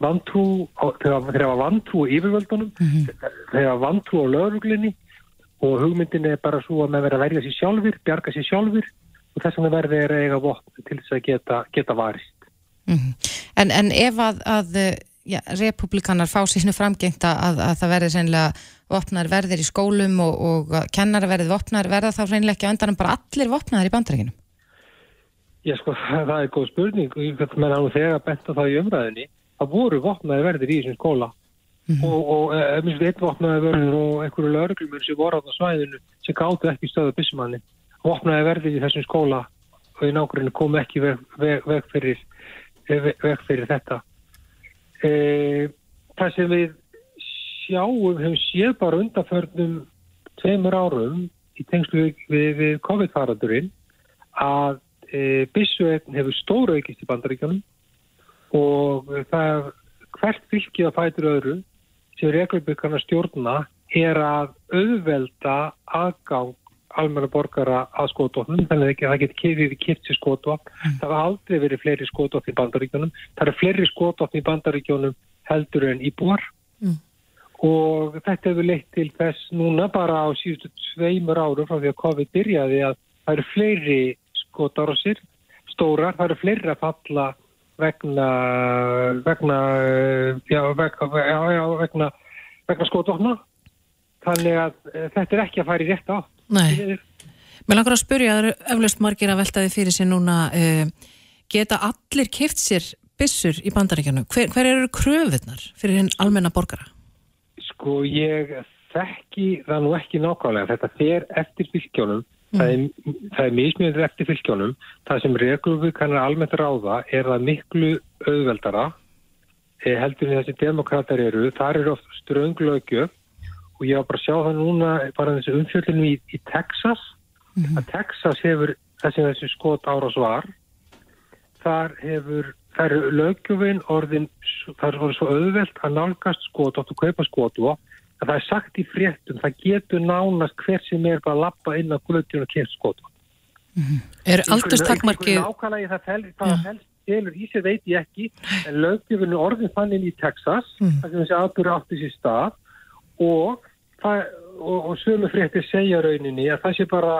vantrú, á- þegar þegar vantrú á yfirvöldunum þegar var vantrú á lögreglinni og hugmyndin er bara svo að maður verið að verja sér sjálfur, bjarga sér sjálfur og þess vegna er að eiga vopn til þess að geta, geta varist. Mhm. En, en ef að, að ja, republikanar fá sínu framgengt að, að það verði sennilega vopnar verðir í skólum og, og að kennara verðið vopnar, verða þá reynilega ekki á endanum bara allir vopnaðar í bandaríkinum? Já sko, *laughs* það er góð spurning og ég menn að nú þegar bent á það í umræðinni það voru vopnaði verðir í þessum skóla. Og, og eh, minnst einn vopnaði verður og einhverju lögreglumur sem voru á það svæðinu sem gáttu ekki stöða byssumanni vopnaði verðir í þessum skóla og í nákvæmlega kom ekki veg, veg, veg, fyrir, veg, veg fyrir þetta. E, það sem við sjáum hefum séð bara undanförnum tveimur árum í tengslu við, við, COVID-faradurinn að e, byssueign hefur stóra aukist í bandaríkjanum og það hvert fylgið að fætur öðru sem reglubikana stjórna er að auðvelda aðgang almenna borgara að skotofnum þannig að það getur kefið við kipt sér skotofn það hafa aldrei verið fleiri skotofn í bandaríkjónum það eru fleiri skotofn í bandaríkjónum heldur en íbúar. Og þetta hefur leitt til þess núna bara á síðustu tveimur árum frá því að COVID byrjaði að það eru fleiri skotárásir stórar, það eru fleiri að falla vegna vegna eh, já, vegna, vegna, skotofna þannig að eh, þetta er ekki að fara í rétt á Nei. Mér langar að spyrja, það eru eflaust margir að velta því fyrir sér núna, uh, geta allir kift sér byssur í bandaríkjanu? Hver, hver eru kröfuðnar fyrir hinn almenna borgara? Sko ég þekki það nú ekki nákvæmlega. Þetta fer eftir fylgjónum. Það er, það er mismjöður eftir fylgjónum. Það sem reglum kannar almennt ráða er það miklu auðveldara eh, heldur en þessi demokrater eru. Þar eru oft strönglögjöf og ég var bara að sjá það núna bara þessi umfjöldinu í, í Texas. Að Texas hefur þessi þessi skot ára svar. Þar hefur þar er löggjöfin orðin þar er svo auðvelt að nálgast skot og kaupa skotu að það er sagt í fréttum það getur nánast hver sem er bara að lappa inn á glötjun og kemst skotu Er aldurstakmarkið, Nákvæmlega það fel, hvað það helst telur í sér veit ég ekki en löggjöfinu orðin fannin í Texas þar sem þessi aðbúri átti sér stað og, það, og, og sömu fréttir segja rauninni að það sé bara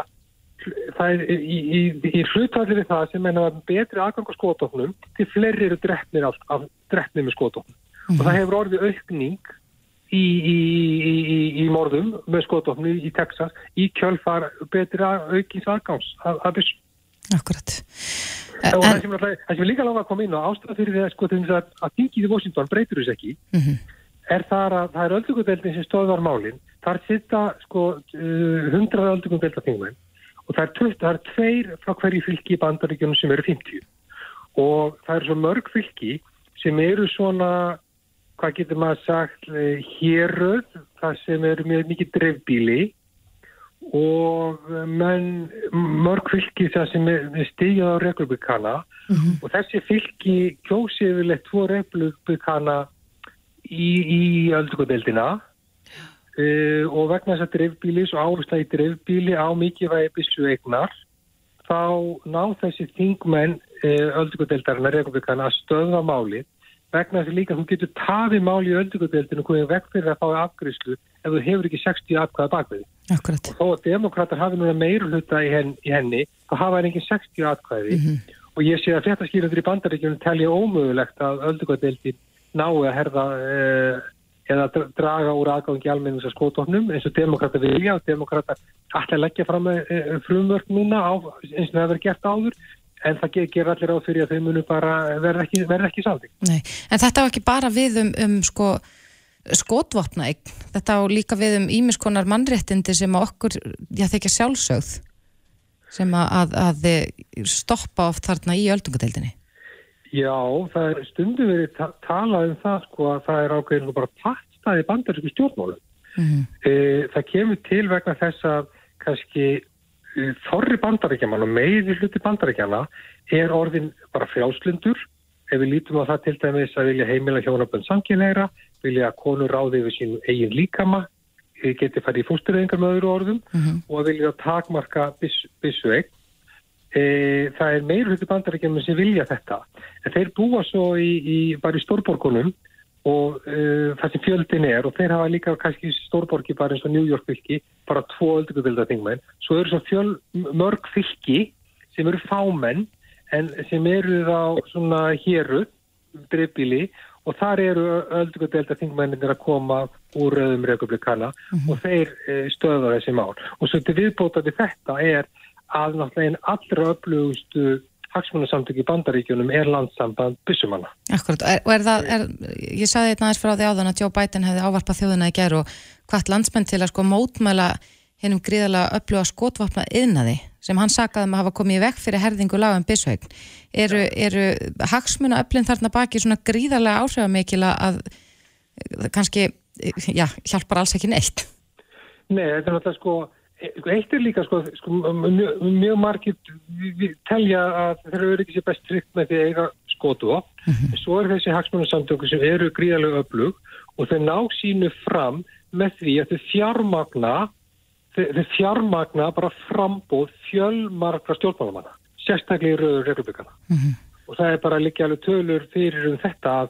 það er í, í, í hlutvalli við það sem menna betri aðgang á skotofnum til fleiri eru drefnir af, af drefnir með skotofnum og það hefur orðið aukning í, í, í, í, í morðum með skotofnu í Texas í kjölfar betri að- aukins aðgangs að, að byssum. Akkurat. Og það sem, náttúrulega- það sem líka lága að koma inn á ástæða fyrir því að, sko, þess að, að þingið í Washington breytur þess ekki Mhm. er þar að það er öldungudeldin sem stóðvar málin þar sitta sko uh, 100 öldungudelda þingmenn og það er, 20, það er tveir frá hverju fylki í bandaríkjunum sem eru 50 og það eru svo mörg fylki sem eru svona hvað getur maður sagt eh, héröð, það sem eru mjög mikið dreifbíli og menn mörg fylki það sem er stígjað á republikana og þessi fylki kjósi yfirleitt tvo republikana í, í öldungadeildina uh, og vegna þess að dreifbílis og áhersla í dreifbíli á mikilvægi byssu eignar þá ná þessi þingmenn uh, öldungadeildarinn að republikana að stöðva máli vegna þess að líka þú getur tafið máli í öldungadeildinu og komið veg fyrir að fá afgriðslu ef þú hefur ekki 60 afkvæða bakveði akkurat. þó að demokrater hafi núna meiru hluta í, henn, í henni, þá hafa hann engin 60 atkvæði. Og ég sé að fréttaskýrandur í bandaríkjunum telja ómögulegt að öldugvæðdeildin nái að herða eh, eða dra- draga úr aðgangi almennins að skótofnum eins og demokrater vilja. Og demokrater alltaf leggja fram eh, frumvörk núna á, eins og það hefur gert áður en það ger, allir á fyrir að þau munu bara verða ekki, ekki. Nei. En þetta var ekki bara við um, um sko skotvopna eign, þetta á líka við um ímiskonar mannréttindi sem að okkur, já þekja sjálfsögð sem að, að, að stoppa oft þarna í öldungadeildinni. Já, það er stundum verið ta talað um það sko að það er ákveðin bara pattstæði bandarísku stjórnmálum. Mm. E, það kemur til vegna þess að kannski þorri bandaríkjaman og meiri hluti bandaríkjana er orðin bara frjálslindur ef við lítum á það til dæmis að vilja heimila hjónabönd samkynleira, vilja að konur ráði við sín eigin líkama, e, geti farið í fóstureyðingar með öðru orðum Mhm. og að vilja takmarka byssu eign. E, það er meiri hluti bandaríkjaman sem vilja þetta. En þeir búa svo í, í, bara í stórborgunum og uh, það sem fjöldin er og þeir hafa líka kannski stórborgi bara eins og New York fylki, bara tvo öldugubildar svo eru svo fjöl mörg fylki sem eru fámenn en sem eru þá svona héru, dreifbíli og þar eru öldugubildar þingmenninir að koma úr rauðum republikana og þeir uh, stöða þessi mál. Og svo til viðbótandi þetta er að náttúrulega einn allra öflugustu hagsmunasamtök í bandaríkjunum er landsamband byssumanna. Akkurat, er, og er það, er, ég saði þetta aðeins frá því áðan að Joe Biden hefði ávarpað þjóðina í gerð og hvart landsmenn til að sko mótmæla hennum gríðarlega öfluga skotvapna yðnaði sem hann sakaði um að hafa komið í vekk fyrir herðingu lagum byssuhegn. Eru, eru hagsmuna öflin þarna baki svona gríðarlega áhrifamikil að kannski, já, hjálpar alls ekki neitt? Nei, þetta er náttúrulega sko eitt er líka sko, sko mjög, mjög margir telja að þeir eru ekki sér best tryggt með því að eiga skotu á mm -hmm. svo er þessi hagsmunarsamtöku sem eru gríðarlega öflug og þeir ná sínu fram með því að þeir fjármagna þeir, þeir fjármagna bara frambóð fjölmargra stjórnmálamanna sérstaklega í rauður republikana mm -hmm. og það er bara líka alveg tölur fyrir um þetta að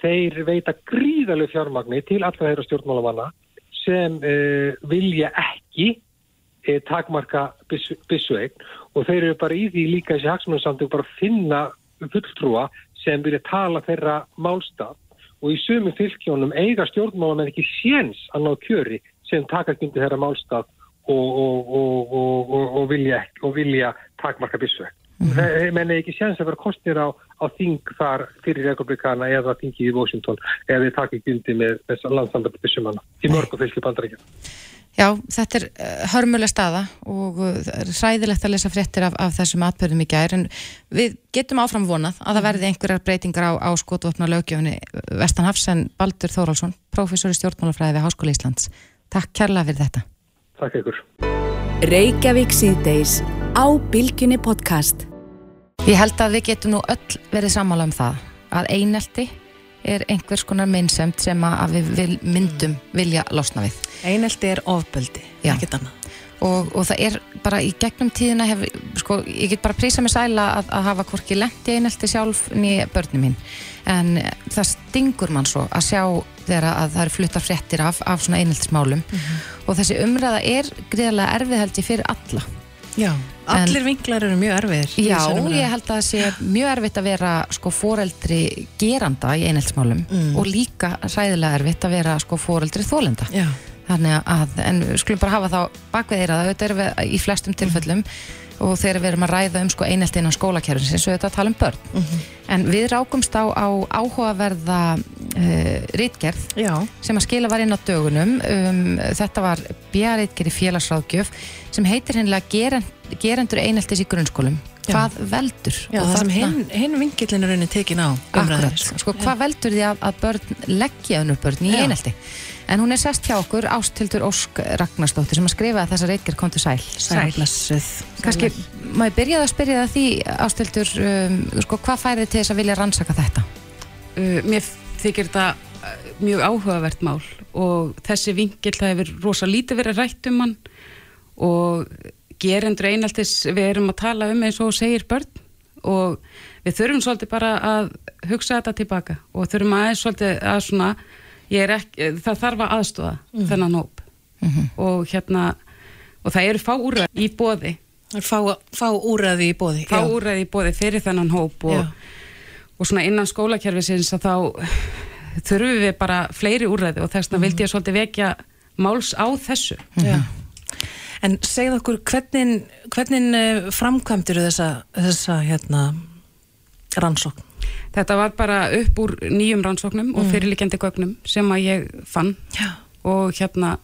þeir veita gríðarlega fjármagni til allra þeirra stjórnmálamanna sem uh, vilja ekki takmarka byssuegn og þeir eru bara í því líka þessi hagsmunarsamtök bara að finna fulltrúa sem vilja tala þeirra málstaf og í sumum fylgjónum eiga stjórnmálamenn ekki séns að ná kjöri sem taka kynnti þeirra málstaf og, og, og, og vilja, vilja takmarka byssuegn. Mm -hmm. Menna ekki séns að vera kostnir á, á þing þar fyrir republikana eða þingi í Washington eða þeir taka kynnti með að landsambandi byssumanna í mörgum fylgju bandaríkjum. Já, þetta er hörmuleg staða og er ræðilegt að lesa fréttir af, af þessum atbyrðum í gær en við getum áfram vonað að það verði einhverjar breytingar á, á skotvopna lögjöfni Vestanhafs en Baldur Þórálsson, professor í stjórnmálafræði við Háskóli Íslands. Takk kærlega fyrir þetta. Takk ykkur. Reykjavík síðdeis á Bilginni podcast. Ég held að við getum nú öll verið sammála um það að einelti er einhvers konar minnsemt sem að við vil, myndum vilja losna við. Einelti er ofbeldi, ekkert annað. Og, og það er bara í gegnum tíðina hef, sko, ég get bara prísa mig sæla að, að hafa hvorki lendi einelti sjálf nýja börnum mín. En það stingur mann svo að sjá þegar að það eru fluttar fréttir af, af svona eineltismálum. Og þessi umræða er greiðlega erfið held ég fyrir alla. Já, allir vinklar eru mjög erfiðir. Já, ég held að það sé mjög erfitt að vera sko foreldri geranda í einheltsmálum Mm. og líka ræðilega erfitt að vera sko foreldri þólenda. Já, Þannig að, en skulum bara hafa þá bakvið þeirra, þetta erum við í flestum tilfellum og þegar við erum að ræða um sko einhelt innan skólakerfins eins og þetta að tala um börn. En við rákumst á, á áhugaverða uh, rítgerð já, sem að skila var inn á dögunum um, þetta var bjariðger í félagsráðgjöf sem heitir hennilega gerend, gerendur eineltis í grunnskólum Já. hvað veldur já Og það sem hinn, hinn vinkillin er raunin tekin á. Akkurat, sko, hvað veldur því að, að börn leggja önnur börn í einelti en hún er sest hjá okkur Ástildur Ósk Ragnarsdóttir sem að skrifa þessa reykir kontu sæl Sælblessuð. kannski, maður byrjaði að spyrja það því Ástildur, um, sko, hvað færði til þess að vilja rannsaka þetta? uh, mér þykir þetta uh, mjög áhugavert mál og þessi vingill það hefur rosa lítið verið rætt um hann og gerendur einaltis við erum að tala um eins og segir börn og við þurfum svolítið bara að hugsa þetta tilbaka og þurfum aðeins svolítið að svona ég er ekki, það þarf að aðstóða þennan hóp. Og hérna og það eru fá úrræði í bóði Fá, fá úræði í bóði. fá úrræði í bóði fyrir þennan hóp og, Já. og svona innan skólakerfisins að þá þurfum við bara fleiri úrræði og þess vegna vildi ég svolítið vekja máls á þessu. Já. En segð okkur, hvernig, hvernig framkvæmdur þessa, þessa hérna, rannsókn? Þetta var bara upp úr nýjum rannsóknum og Mm. fyrirlikjandi gögnum sem að ég fann Já. og hérna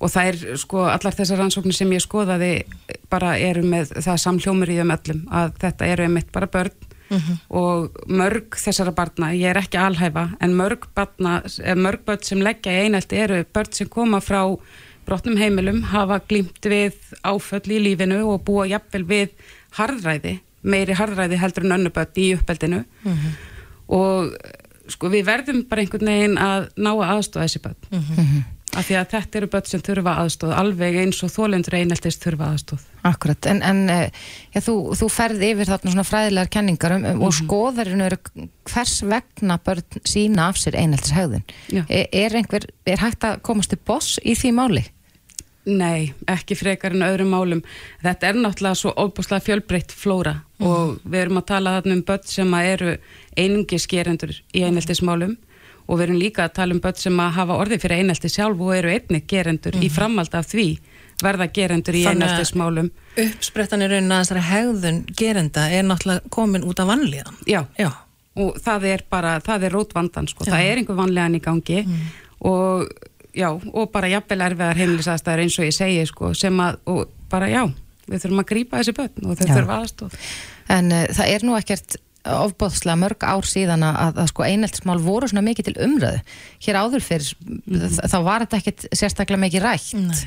og það er sko allar þessar rannsóknir sem ég skoðaði bara eru með það samhljómur í þeim öllum að þetta eru einmitt bara börn Mhm. og mörg þessara barna, ég er ekki alhæfa en mörg, barna, eh, mörg börn sem leggja í einelti eru börn sem koma frá brotnum heimilum, hafa glýmt við áföll í lífinu og búa jafnvel við harðræði, meiri harðræði heldur en önnuböld í uppeldinu. Og sko við verðum bara einhvern veginn að ná að aðstofa þessi börn af því að þetta eru börn sem þurfa aðstof alveg eins og þólendur eineltist þurfa aðstof Akkurat, en, en eh, já, þú, þú ferð yfir þarna svona fræðilegar kenningar um, Mhm. og skoðarinn eru hvers vegna börn sína af sér. Já. Er, er einhver, er hægt að komast til boss í því máli? Nei, ekki frekar en öðrum málum. Þetta er náttúrulega svo óbúslega fjölbreytt flóra og við erum að tala þarna um börn sem eru einungis gerendur í eineltismálum og við erum líka að tala um börn sem að hafa orðið fyrir einelti sjálf og eru einnig gerendur í framhald af því verða gerendur í Þannig að- eineltismálum. Uppsprettan í raunin að þessari hegðun gerenda er náttúrulega komin út af vannlíðan. Já, Já. og það er bara, það er rótvandan sko, það er einhver vanlegan í gangi og já, og bara jafnvel erfiðar heimilisaðstæður eins og ég segi sko, sem að, og bara já, við þurfum að grípa þessi börn og þau Já. þurfa aðstof. En uh, það er nú ekkert ofbóðslega mörg ár síðan að, að, sko einheltismál voru svona mikið til umröðu. Hér áður fyrir, mm. þá var þetta ekkert sérstaklega mikið rætt. Nei.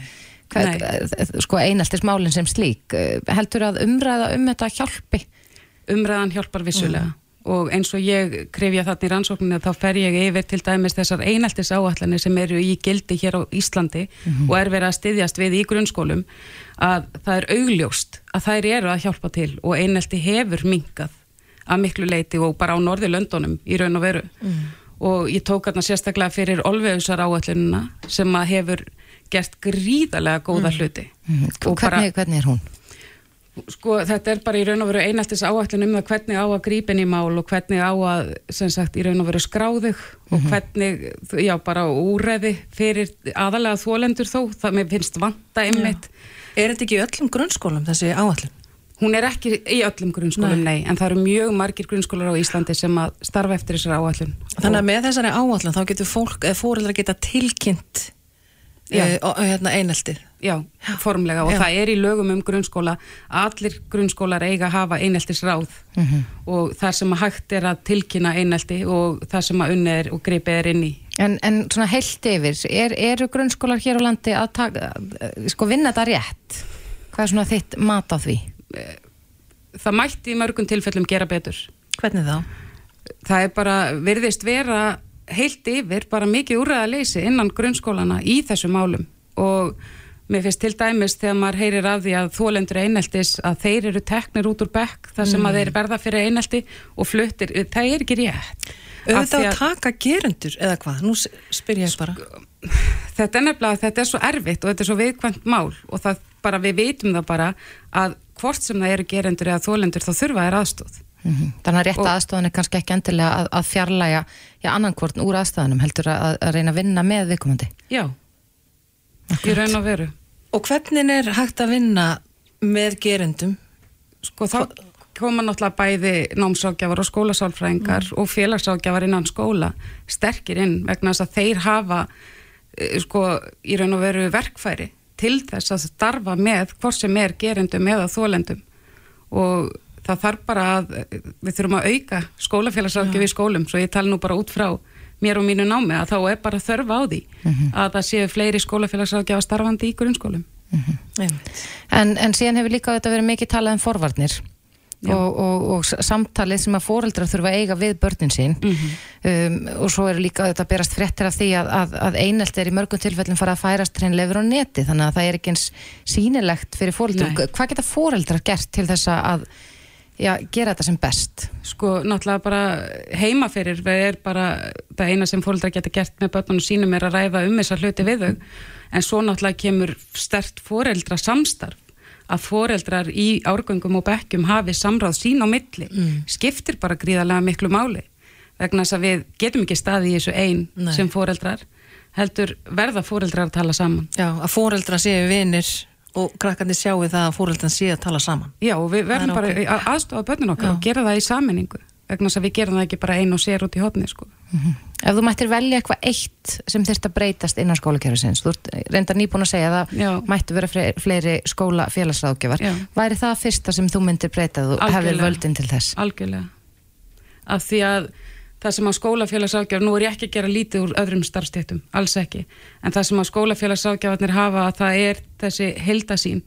Hvað, Nei. sko einheltismálinn sem slík. Eh, Heldur að umræða um þetta hjálpi? umræðan hjálpar vissulega og eins og ég krefja þarna í rannsókninu þá fer ég yfir til dæmis þessar eineltis áallanir sem eru í gildi hér á Íslandi og er verið að styðjast við í grunnskólum að það er augljóst að þær eru að hjálpa til og einelti hefur minkað að miklu leiti og bara á Norðurlöndunum í raun og veru. Og ég tók þarna sérstaklega fyrir olveusar áallunina sem að hefur gert gríðarlega góða hluti. Og bara Hvernig, hvernig er hún? sko þetta er bara í raun og veru eineltis áætlun um það hvernig á að grípin í mál og hvernig á að sem sagt í raun og veru skráðug og hvernig, já bara úræði fyrir aðalega þólendur þó. Það mér finnst vanta einmitt. Er þetta ekki í öllum grunnskólum þessi áallin? Hún er ekki í öllum grunnskólum nei. en það eru mjög margir grunnskólar á Íslandi sem að starfa eftir þessar áætlun Þannig að með þessari áallin þá getur fólk, eða fóreldrar geta tilkynnt uh, hérna eineltið. Já, formlega og Já. það er í lögum um grunnskóla allir grunnskólar eiga að hafa eineltis ráð og það sem að hægt er að tilkynna einelti og það sem að unni er og greipið er inn í En, en svona heilt yfir, er, eru grunnskólar hér á landi að taka, eh, sko vinna þetta rétt? Hvað er svona þitt mat á því? Það mætti í mörgum tilfellum gera betur. Hvernig þá? það er bara, virðist vera heilt yfir, bara mikið úrræða leysi innan grunnskólana í þessu málum. Og mér finnst til dæmis þegar maður heyrir af því að þólendur eineltis að þeir eru teknir út úr bekk þar sem að þeir verða fyrir einelti og fluttir, það er ekki rétt Auðvitað að taka gerendur eða hvað? Nú spyr ég bara. þetta er nefnilega, þetta er svo erfitt og þetta er svo viðkvæmt mál og það bara, við vitum það bara að hvort sem það eru gerendur eða þólendur þá þurfa þær aðstóð Mm Þannig að rétt Og- aðstofan er kannski ekki endilega að, að fjarlæga já, annan hvort úr aðstofanum heldur að, að reyna að vinna með viðkomandi. já, í raun og veru Og hvernig er hægt að vinna með gerendum? sko þá koma náttúrulega bæði námságjafar og skólasálfræðingar og félagságjafar innan skóla sterkir inn vegna þess að þeir hafa eh, sko í raun og veru verkfæri til þess að starfa með hvort sem er gerendum eða þólendum og það þarf bara að við þurfum að auka skólafélagságjafi í skólum svo ég tala nú bara út frá mér og mínu námi að þá er bara þörf á því að það séu fleiri skólafélagságjafa starfandi í grunnskólum. Einmitt. En, en síðan hefur líka þetta verið mikið talað um forvarnir. Og, og, og samtalið sem að fóreldrar þurfa að eiga við börnin sín. Um, og svo eru líka þetta berast fréttir af því að, að, að einelt er í mörgum tilfellum fara að færast hreinleifur á neti þannig að það er ekki eins sínilegt fyrir fóreldrar. Hvað geta fóreldrar gert til þess að já, gera þetta sem best? sko náttúrulega bara heima fyrir er bara það eina sem fóröldrar geta gert með börnunum sínum er að ræða um þessar hluti við þau. En svo náttúrulega kemur stert fóreldra samstarf að fóreldrar í árgöngum og bekkjum hafi samráð sín á milli skiptir bara gríðarlega miklu máli vegna þess að við getum ekki staði í þessu ein Nei. sem fóreldrar heldur verða fóreldrar að tala saman Já, að fóreldra séu vinir og krakkandi sjáu það að fóreldran séu að tala saman. Já, og við verðum er bara að aðstofa börnun okkar Já. og gera það í saminningu vegna þess að við gerum það ekki bara einu og sér út í hotni sko. Ef þú mættir velja eitthvað eitt sem þurft að breytast innan skólakerfisins, þú reyndar nýbúin að segja að það mættu vera fleiri skóla félagsráðgjafar, Já. væri það fyrsta sem þú myndir breyta þú hefur völdin til þess? algjörlega. Af því að það sem að skólafélagságjaf nú er ég ekki að gera lítið úr öðrum starfstéttum, alls ekki en það sem að skólafélagságjafarnir hafa að það er þessi heldasín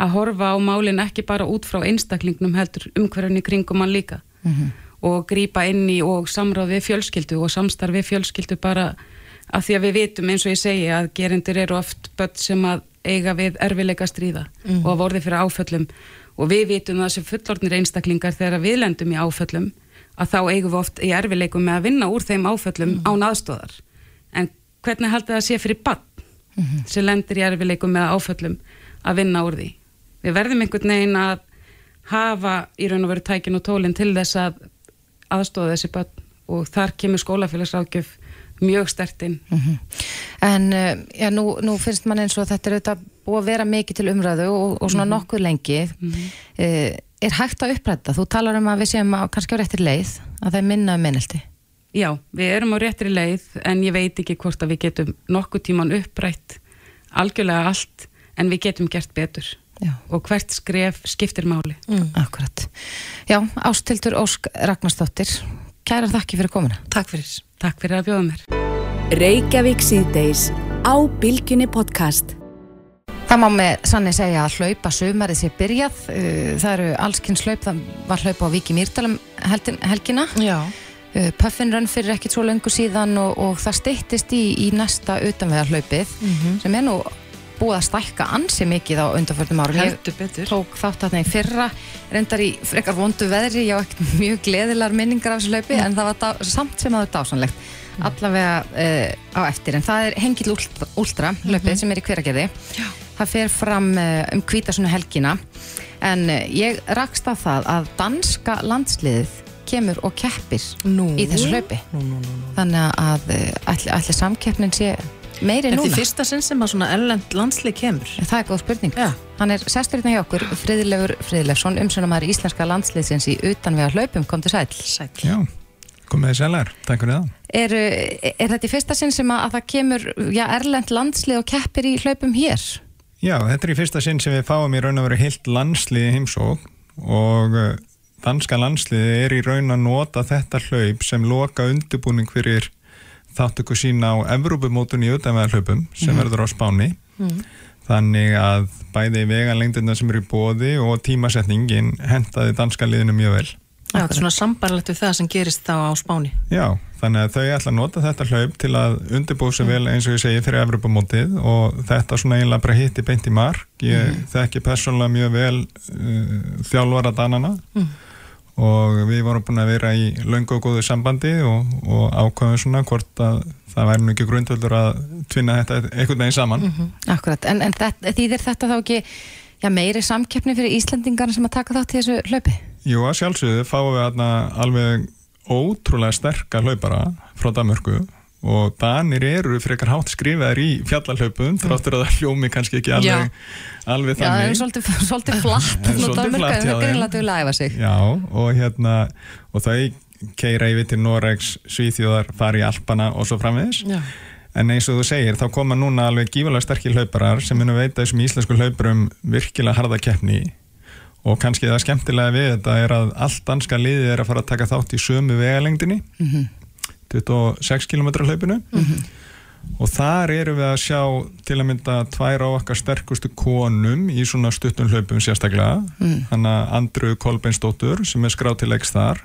að horfa á málin ekki bara út frá einstaklingnum heldur umhverfni kringum hann líka og grípa inn í og samráð við fjölskyldu og samstarf við fjölskyldu bara af því að við vitum eins og ég segi að gerendur eru oft börn sem að eiga við erfileika stríða Mhm. og hafa orðið fyrir áföllum. Og við vitum það sem fullorðnir einstaklingar þegar við lendum í áföllum að þá eigum við oft í erfileikum með að vinna úr þeim áföllum án aðstóðar en hvernig haldið það sé fyrir bann sem lendir í erfileikum með áföllum að vinna úr því? Við verðum einhvern veginn að hafa í raun og veru tækin og tólinn til þess að aðstóða þessi börn og þar kemur skólafélagsrákjöf mjög stertinn En uh, já, nú, nú finnst mann eins og þetta er auðvitað búið að vera mikið til umræðu og, og svona nokkuð lengi. uh, er hægt að upprætta? Þú talar um að við séum á, kannski á réttir leið, að það er minna um minnelti. Já, við erum á réttri leið en ég veit ekki hvort að við getum nokkuð tíman upprætt algjörlega allt en við getum gert betur Já. og hvert skref skiptir máli. Akkurat. Já, Ástildur Ósk Ragnarsdóttir, kæra þakki fyrir komuna. Takk fyrir. Takk fyrir að bjóða mér. Reykjavík síðdeis á Bilginni podcast. Það má með sannig segja að hlaupa sumarið sé byrjað. Uh, Það eru allskynns hlaup, það var hlaupa á Viki Mýrdalum heldin- helgina. Já. Uh, Puffin Run fyrir ekkit svo löngu síðan og, og það styttist í, í næsta utanvegar hlaupið sem er nú búið að stækka ansi mikið á undanförnum árum. Ég Heldur betur. tók þátt þarna í fyrra, reyndar í frekar vondu veðri, ég á ekkert *laughs* mjög gleðilar minningar af þessu hlaupi en það var samt sem að það er dásanlegt allavega uh, á eftir. En það er Hengill Últra, Últra hlaupið sem er í hveragerði. Það fer fram uh, um kvítasunni helgina. En uh, ég rakst á það að danska landsliðið kemur og keppir Nú. í þessu hlaupi. Nú, nú, þannig að ætli samkeppnin sé meiri Þetta núna er fyrsta sinn sem að svona ellend landslið kemur. Það er góð spurning. Já. Hann er sestur hérna hjá okkur, Friðlefur Friðlefsson, umsönumæður íslenska landsliðsins í utanvega hlaupum, kom til sæl. Sæll. Já, komið þið sælar, takk fyrir það. Er, er þetta í fyrsta sinn sem að, að það kemur já, erlend landslið og keppir í hlaupum hér? Já, þetta er í fyrsta sinn sem við fáum í raun og veru heilt landsliði heimsók og uh, danska landsliði er í raun að nota þetta hlaup sem loka undirbúning fyrir þáttöku sína á Evrópumótun í utanvega hlaupum sem verður á Spáni. Þannig að bæði veganlengdina sem eru í bóði og tímasetningin hentaði danska liðinu mjög vel. Já, þetta er svona sambarlegt við það sem gerist þá á Spáni. Já, þannig að þau ætla að nota þetta hlaup til að undirbúið sér vel eins og ég segi fyrir Evropamótið og þetta svona eiginlega bara hitti beint í mark. Ég þekki persónulega mjög vel uh, þjálfara danana og við vorum búin að vera í löngu og góðu sambandi og, og ákvæðum svona hvort að það væri nú ekki grundvöldur að tvinna þetta einhvern veginn saman. Akkurat, en, en þetta, þýðir þetta þá ekki já, meiri samkeppni fyrir Íslandingarna sem að taka þátt í þessu hlaupi? Jú, að sjálfsögðu fáum við alveg ótrúlega sterka hlaupara frá Danmörku og Danir eru frekar hátt skrifaðir í fjallalhlaupum þráttur að það hljómi kannski ekki alveg, alveg Já, það þannig. er svolítið, svolítið *laughs* flatt En það er greinlega til að æfa sig. Já, og hérna og þau keira yfir til Noregs, Svíþjóðar, fara í Alpana og svo framvegis. Já. En eins og þú segir, þá koma núna alveg gífulega sterkir hlauparar sem munu veita þessum íslensku hlauparum virkilega harða keppni. Og kannski það skemmtilega við þetta er að allt danska liðið er að fara að taka þátt í sömu vegalengdinni 26 km hlaupinu. Og þar eru við að sjá til að mynda tvær á okkar sterkustu konum í svona stuttum hlaupum sérstaklega. Þannig að Andru Kolbeinsdóttur sem er skráð til leiks þar.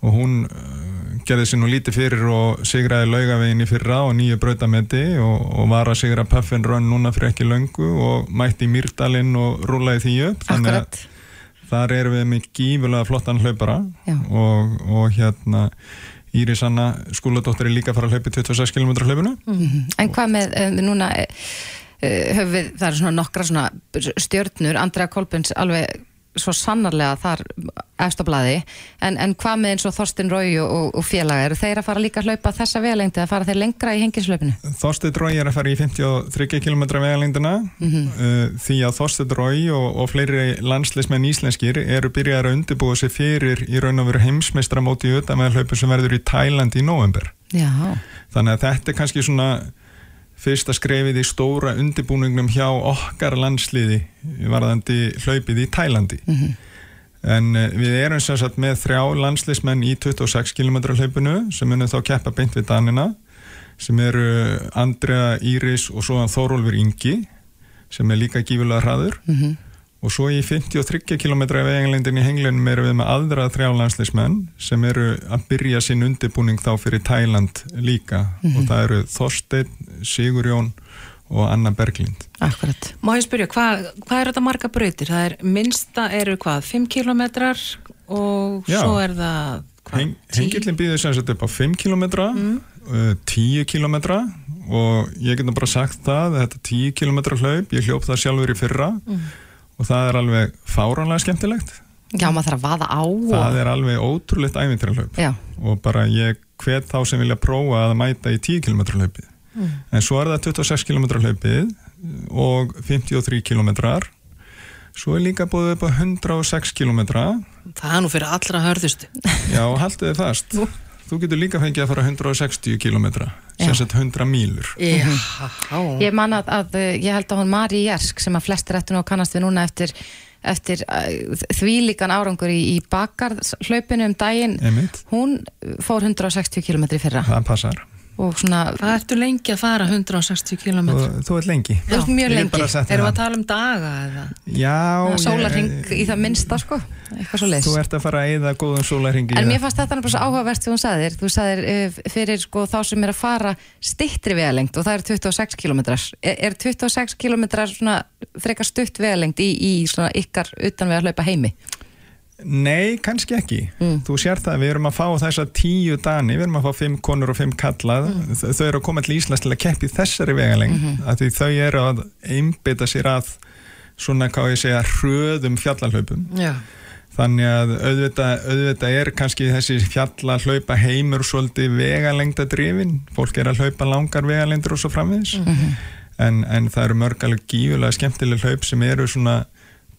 Og hún uh, gerði sér nú lítið fyrir og sigraði laugavegin í fyrra og nýju brautameti og, og var að sigra Puffin Run núna fyrir ekki löngu og mætti í Mýrdalinn og rúlaði því upp. Þannig að Akkurat, þar erum við með gífulega flottan hlaupara og, og hérna Íris Anna skúladóttir er líka að fara að hlaupa í 26 km hlaupinu. En hvað með um, núna uh, höfum við, það er svona nokkra svona stjörnur, Andrea Kolbens alveg svo sannarlega þar efstablaði, en, en hvað með eins og Þorstin Rói og, og, félaga, eru þeir að fara líka að hlaupa þessa vegalengdi, að fara þeir lengra í hengislaupinu? Þorsteinn Rói er að fara í 53 km vegalengdina Mhm. uh, því að Þorsteinn Rói og, og fleiri landsleismenn íslenskir eru byrjar að undirbúa sig fyrir í raun og veru heimsmeistra móti utan með hlaupu sem verður í Tæland í november. Já. Þannig að þetta er kannski svona fyrsta skrefið í stóra undirbúningnum hjá okkar landsliði varðandi hlaupið í Tælandi. En uh, við erum sem sagt með þrjá landsliðsmenn í 26 km hlaupinu sem munum þá keppa beint við Danina sem eru Andrea Íris og svo Þórólfur Ingi sem er líka gífulega hraður Mhm. Og svo í 53 km veganlindin í henglunum erum við með aðra þrjá landsliðsmenn sem eru að byrja sinn undirbúning þá fyrir Tæland líka Mhm. og það eru Þorstein, Sigurjón og Anna Berglind Akkurat. Má ég spyrja, hvað, hvað er þetta marga brautir? Það er minnsta eru hvað, 5 kilometrar og Já. svo er það hvað, Heng, Hengillin býður sem sagt upp á 5 km, uh, 10 km og ég get nú bara sagt það að þetta 10 km hlaup, ég hljóp það sjálfur í fyrra Mm. Og það er alveg fáránlega skemmtilegt. Já, maður þarf að vaða á og... Það er alveg ótrúlegt ævintra hlaup Já. og bara ég hvet þá sem vilja prófa að mæta í 10 km hlaupið. Mm. En svo er það 26 km hlaupið og 53 km. Svo er líka búið upp á 106 km. Það er nú fyrir allra hörðustu. Já, haldið þið fast. Þú getur líka fengið að fara 160 km, sem sett 100 mílur. Já. Ég man að, að uh, ég held að hún Mari Jersk sem að flestir eftir nú að kannast við núna eftir, eftir uh, þvílíkan árangur í, í bakarhlaupinu um daginn Einmitt. hún fór 160 km í fyrra Það passar. Og svona Hvað ertu lengi að fara 160 km? Þú, þú ert lengi. Þú ert mjög lengi. bara Erum við að tala um daga eða? Já, sólarring í það minnsta sko eitthvað svo leis Þú ert að fara að eyða góðum sólarringi. En mér fannst þetta náttúrulega svo áhugavert sem hún sagðir þú sagðir uh, fyrir sko þá sem er að fara stittri vegalengt og það eru 26 km er, er 26 km svona frekar stutt vegalengt í, í svona ykkar utan við að hlaupa heimi Nei, kannski ekki. Þú sér það, við erum að fá þessa tíu dani, við erum að fá fimm konur og fimm kallað, Þau- þau eru að koma til Íslands til að keppi þessari vegaleng, mm Mhm. að því þau eru að einbytta sér að svona, hvað ég segja, hröðum fjallahlaupum. Já. Þannig að auðvitað, auðvitað er kannski þessi fjalla hlaupa heimur svolítið vegalengda drifin, fólk er að hlaupa langar vegalengdur og svo framvegis, en, en það eru mörg alveg gífulega skemmtileg hlaup sem eru svona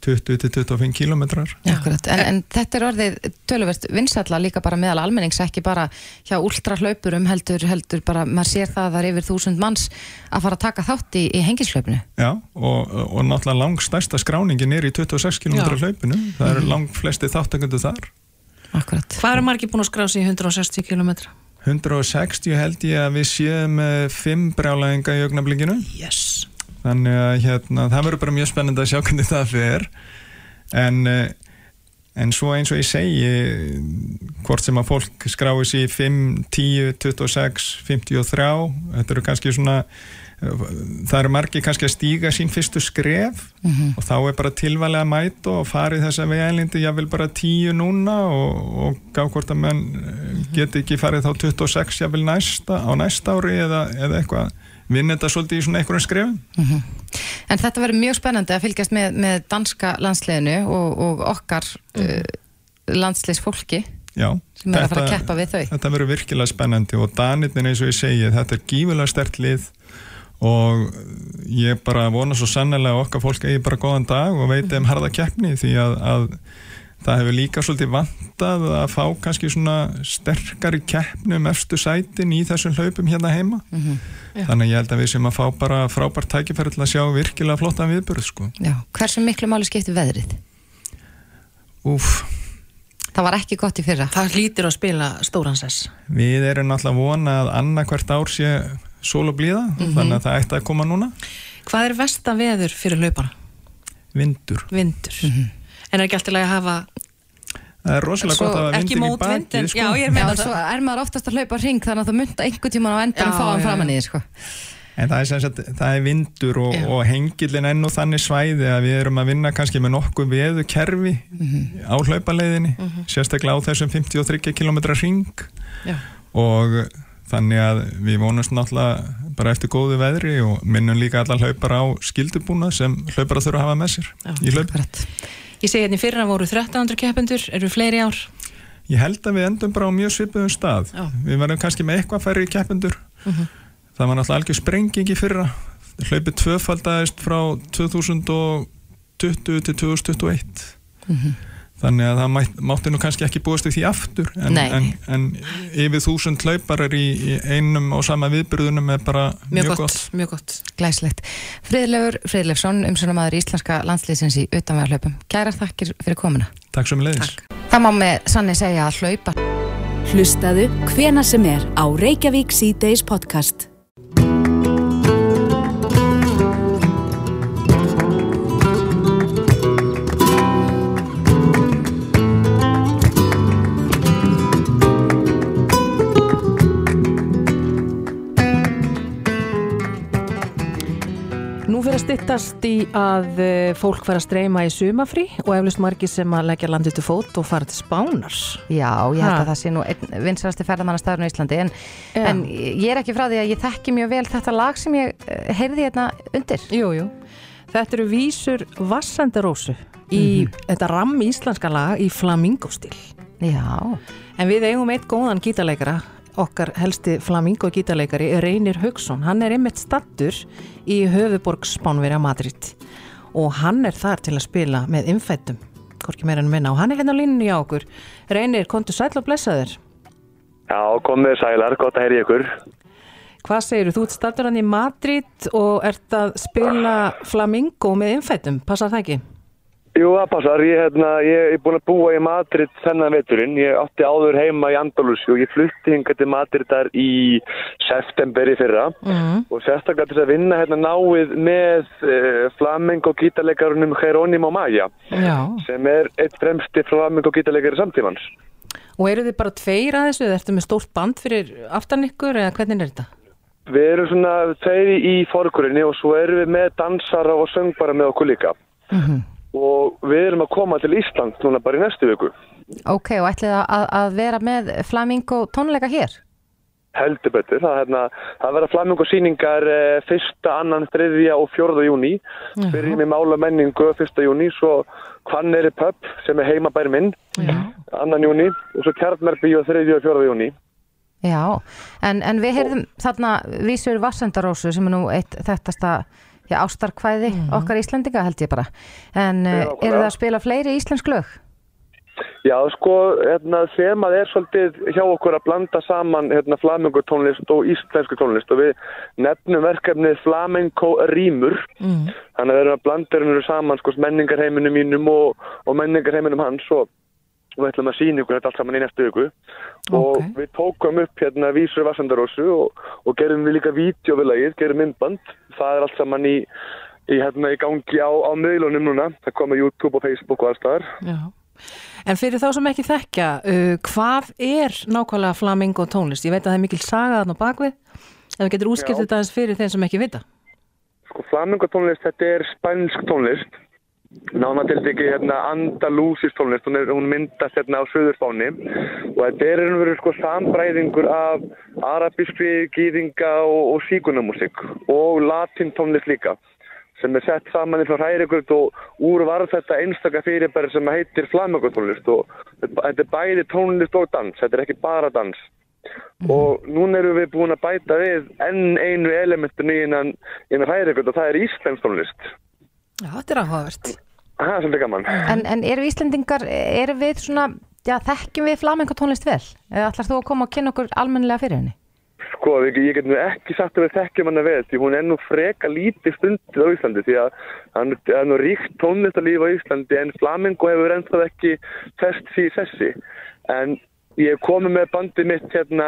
20-25 kilometrar. Akkurat, en, en þetta er orðið töluvert vinsalla líka bara meðal almennings ekki bara hjá ultrahlaupurum heldur, heldur bara, maður sér það að það er yfir þúsund manns að fara að taka þátt í, í hengislaupinu Já, og, og náttúrulega lang stærsta skráningin er í 26 km Já. hlaupinu, það eru lang flesti þáttakundu þar. Akkurat. Hvað eru margir búin að skrá sig í 160 km? 160 held ég að við séum með 5 brjálæðinga í augnablikinu. Yes. Þannig að hérna, það verður bara mjög spennandi að sjá hvernig það fer. En, eh, en svo eins og ég segi, hvort sem að fólk skrái sér í 5, 10, 26, 53, þetta eru kannski svona, eh, það eru margir kannski að stíga sín fyrstu skref Mhm. og þá er bara tilvælega að mæta og farið þessa vegalindi, ég vil bara 10 núna og, og gá hvort að menn eh, geti ekki farið þá 26 ég vil næsta, á næsta ári eða, eða eitthvað, vinna þetta svolítið í svona einhverjum skrefum. En þetta verður mjög spennandi að fylgjast með, með danska landsliðinu og, og okkar uh, landsliðsfólki Já, sem er að fara að keppa við þau. Þetta verður virkilega spennandi og Danirnir eins og ég segi, þetta er gífulega stert lið og ég bara vona svo sannlega okkar fólk eigi bara góðan dag og veiti um harða keppni því að, að það hefur líka svolítið vantað að fá kannski svona sterkari keppni um efstu sætin í þessum hlaupum hérna heima Já. þannig að ég held að við sem að fá bara frábært tækifæri til að sjá virkilega flottan viðbörð sko. Já, hversu miklu máli skiptir veðrið? Úf, Það var ekki gott í fyrra Það hlýtir að spila stóransess. Við erum náttúrulega að vona að annarkvært ár sé sól og blíða, Mhm. þannig að það ætti að koma núna. Hvað er versta veður fyrir hlaupana? Vindur. Vindur. Mhm. En er ekki alltaf að hafa... Það er rosalega Svo gott að hafa ekki vindin í mótvind, sko. já, ég er að meina Já, svo er maður oftast að hlaupa hring þannig að það mynda einhvern tíman á endan Já, að fá hann í já. þið sko. En það er, sem sagt, það er vindur og, og hengilin enn og þannig svæði að við erum að vinna kannski með nokkuð veðu kerfi Mhm. á hlaupaleiðinni, sérstaklega á þessum 53 km ring Já. og þannig að við vonumst náttúrulega bara eftir góðu veðri og minnum líka allar hlaupar á skildubúna sem hlaupar að þurfa að hafa með sér Ég segi hérna í fyrra voru 1300 keppendur, eru fleiri ár? Ég held að við endum bara á mjög svipuðum stað. Já. Við verðum kannski með eitthvað færri keppendur. Mhm. Það var náttúrulega algjör sprenging í fyrra. Hlaupið tvöfaldaðist frá 2020 til 2021. Þannig að það mátti nú kannski ekki búast við því aftur en, en, en yfir þúsund hlauparar í, í einum og sama viðbyrðunum er bara mjög, Mjög gott, mjög gott. Glæslegt. Friðlefur Friðlefsson, umsönamaður íslenska landsliðsins í utanvæðarhlaupum. Kærar þakkir fyrir komuna. Takk sem leiðis. Það má með sannig segja að hlaupa. Hlustaðu hvena sem er á Reykjavík C-Days podcast. Að styttast í að eh, fólk fara að streyma í sumafrí og eflust margir sem að leggja landið til fót og fara til spánar. Já, ég held Ha. að það sé nú vinsarasti ferðamannastafurinn á Íslandi en, en ég er ekki frá því að ég þekki mjög vel þetta lag sem ég eh, heyrði hérna undir. Jú, jú. Þetta eru vísur Vassendarósu í þetta ramm íslenska lag í flamingostil. Já. En við eigum eitt góðan gítarleikara, okkar helsti flamingo gítarleikari, Reynir Haugsson. Hann er einmitt stattur í höfuborg Spánverja Madrid og hann er þar til að spila með innfættum, hvorki meira en minna og hann er hérna á línunni á okkur. Reynir, kontu sæl og blessaður. Já, komið sælar, gott að heyri ykkur. Hvað segir þú? Þú ert stattur hann í Madrid og ert að spila flamingo með innfættum, passar það ekki? Jú, það passar. Ég, hérna, ég er búin að búa í Madrid þennan veturinn. Ég átti áður heima í Andalusi og ég flutti hinga til Madrid þar í september í fyrra Mm. og sérstaklega til að vinna hérna náið með uh, flamengo gítarleikarunum Jerónimo Maja Já. sem er eitt fremsti flamengo gítarleikari samtímans. Og eru þið bara tveir að þessu eða ertu með stórt band fyrir aftan ykkur eða hvernig er þetta? Við erum svona tveiri í forkurinni og svo erum við með dansara og söngbara með okkur líka. Og við erum að koma til Ísland núna bara í næstu viku. Ok, og ætlið að, að- vera með flamingo tónleika hér? Heldur betur. Það, hérna, það verða flamingo síningar eh, fyrsta, annan, þriðja og fjórða júni. Byrjum í mála menningu fyrsta júni, svo Hvanneri Pub sem er heimabæri minn, annan júni og svo Kjarnmerby og þriðja og fjórða júni. Já, en, en við heyrðum þarna vísur Vassendarósu sem er nú eitt þekktasta já, ástarkvæði okkar Íslendinga held ég bara. En nákvæmlega. eru það að spila fleiri íslensk lög? Já, sko, hérna, þemað er svolítið hjá okkur að blanda saman hérna, flamengo tónlist og íslensku tónlist og við nefnum verkefnið flamenco rýmur Mm. þannig að við erum að blanda hérna saman sko, menningarheiminum mínum og, og menningarheiminum hans og, og við ætlum að sína ykkur þetta allt saman í næstu viku og Ok. við tókum upp hérna vísur Vassandarósu og, og gerum við líka vídeo við lagið, gerum myndband það er allt saman í, í, hérna, í gangi á, á miðlunum núna það koma YouTube og Facebook og alls Já. En fyrir þá sem ekki þekkja, uh, hvað er nákvæmlega flamingo tónlist? Ég veit að það er mikil saga þarna á bakvið, ef við getur útskipt Já. þetta fyrir þeim sem ekki vita. Sko flamengo tónlist, þetta er spænsk tónlist nána til ekki hérna andalúsist tónlist. Hún, er, hún myndast hérna á söðurspáni og þetta er einhverju sko sambræðingur af arabískri gýðinga og, og síkunamúsík og latin tónlist líka sem er sett saman í frá hrærigröð og úr varð þetta einstaka fyrirbæri sem heitir flamengo tónlist og þetta er bæði tónlist og dans, þetta er ekki bara dans. Og núna erum við búin að bæta við enn einu elementinu innan, innan hrærigröð og það er íslensk tónlist Já, þetta er áhugavert. Það er svolítið gaman. En, en eru Íslendingar, eru við svona, já, þekkjum við flamengo tónlist vel? Eða ætlar þú að koma og kynna okkur almennilega fyrir henni? Sko, ég, ég get nú ekki sagt að við þekkjum hana vel því hún er nú freka lítið stundið á Íslandi því að hann er nú ríkt tónlistarlíf á Íslandi en flamengo hefur ennþá ekki fest því sessi. En ég hef komið með bandið mitt hérna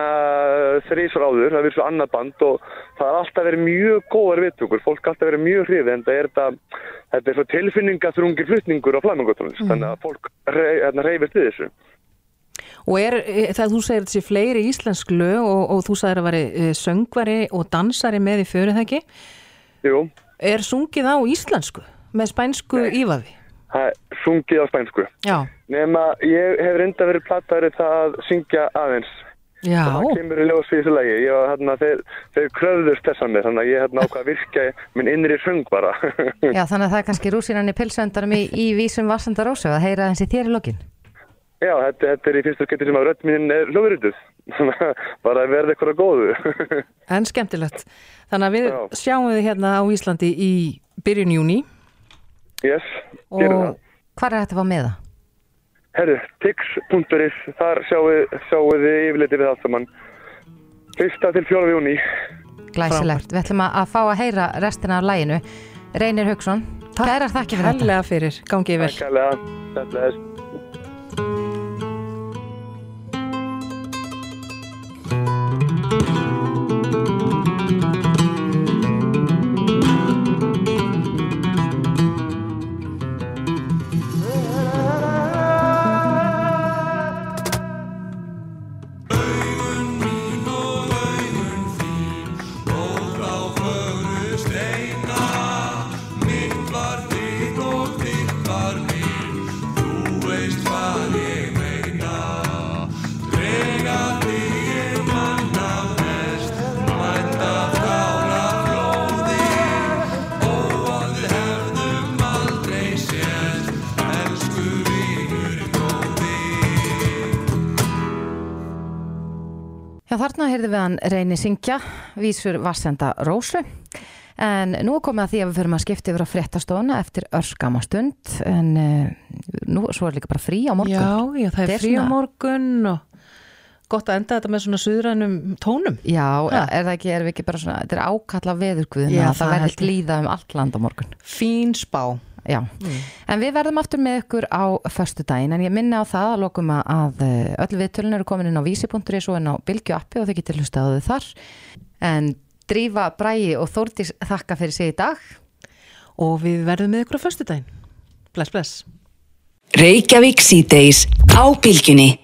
þrísar áður, það er svo annað band og það har alltaf verið mjög góðar viðtökur, fólk alltaf verið mjög hrifið en það er þetta, þetta er svo tilfinningaþrungir flutningur á flamengo tónlist, þannig að fólk hérna, reyfist við þessu. Og er, e, það þú segir þessi fleiri íslensk lög og, og þú sagðir að veri e, söngvari og dansari með í fyrir það ekki, Jú. er sungið á íslensku með spænsku ívafi? Það er sungið á spænsku. Já. Nefna, ég hef reynda verið plattaður það að syngja aðeins Já. það kemur í ljós í þessu lagi ég, var, hérna, þeir, þeir kröfðust þess að mér þannig að ég hérna, ákvað að virka minn innri söng bara Já, þannig að það er kannski rúsinan í pilsöndarum í, í vísum Vassanda Rósu að heyra þessi þér í lokin. Já, þetta, þetta er í fyrstu skipti sem að rödd mín er hljóðurutuð *laughs* bara að verða eitthvað góðu *laughs* En skemmtilegt. Þannig að við sjáum við hérna á Íslandi í byrjun júni Yes, Og hvað er þetta að fá með það? Herru, tix.is, þar sjáu, sjáu þið yfirleiti við allt saman. Fyrsta til fjóra við júni. Glæsilegt. Við ætlum að að fá að heyra restina af læginu. Reynir Haugsson, kærar þakki fyrir þetta. Hellega fyrir, gangið vel. Takk kærlega. Þetta er... við hann reyni syngja, vísur Vassenda Rósu. En nú komið að því að við förum að skipta yfir á fréttastofuna eftir örskama stund. En uh, nú svo er líka bara frí á morgun. Já, já, það er er frí á morgun og gott að enda þetta með svona suðrænum tónum. Já, Ha. er það ekki, er við ekki bara svona, þetta er ákalla Já, að það verður glíða um allt land á morgun. Fín spá. Já, en við verðum aftur með ykkur á förstu daginn, en ég minna á það að lokum að, að eh, öll viðtölun eru komin inn á vísi.is og inn á Bilgju appi og þau getur hlusta á þau þar. En Drífa, Bræi og Þórdís þakka fyrir sig í dag. Og við verðum með ykkur á föstudaginn. Bless, bless. Reykjavík síðdeis á bylgjunni.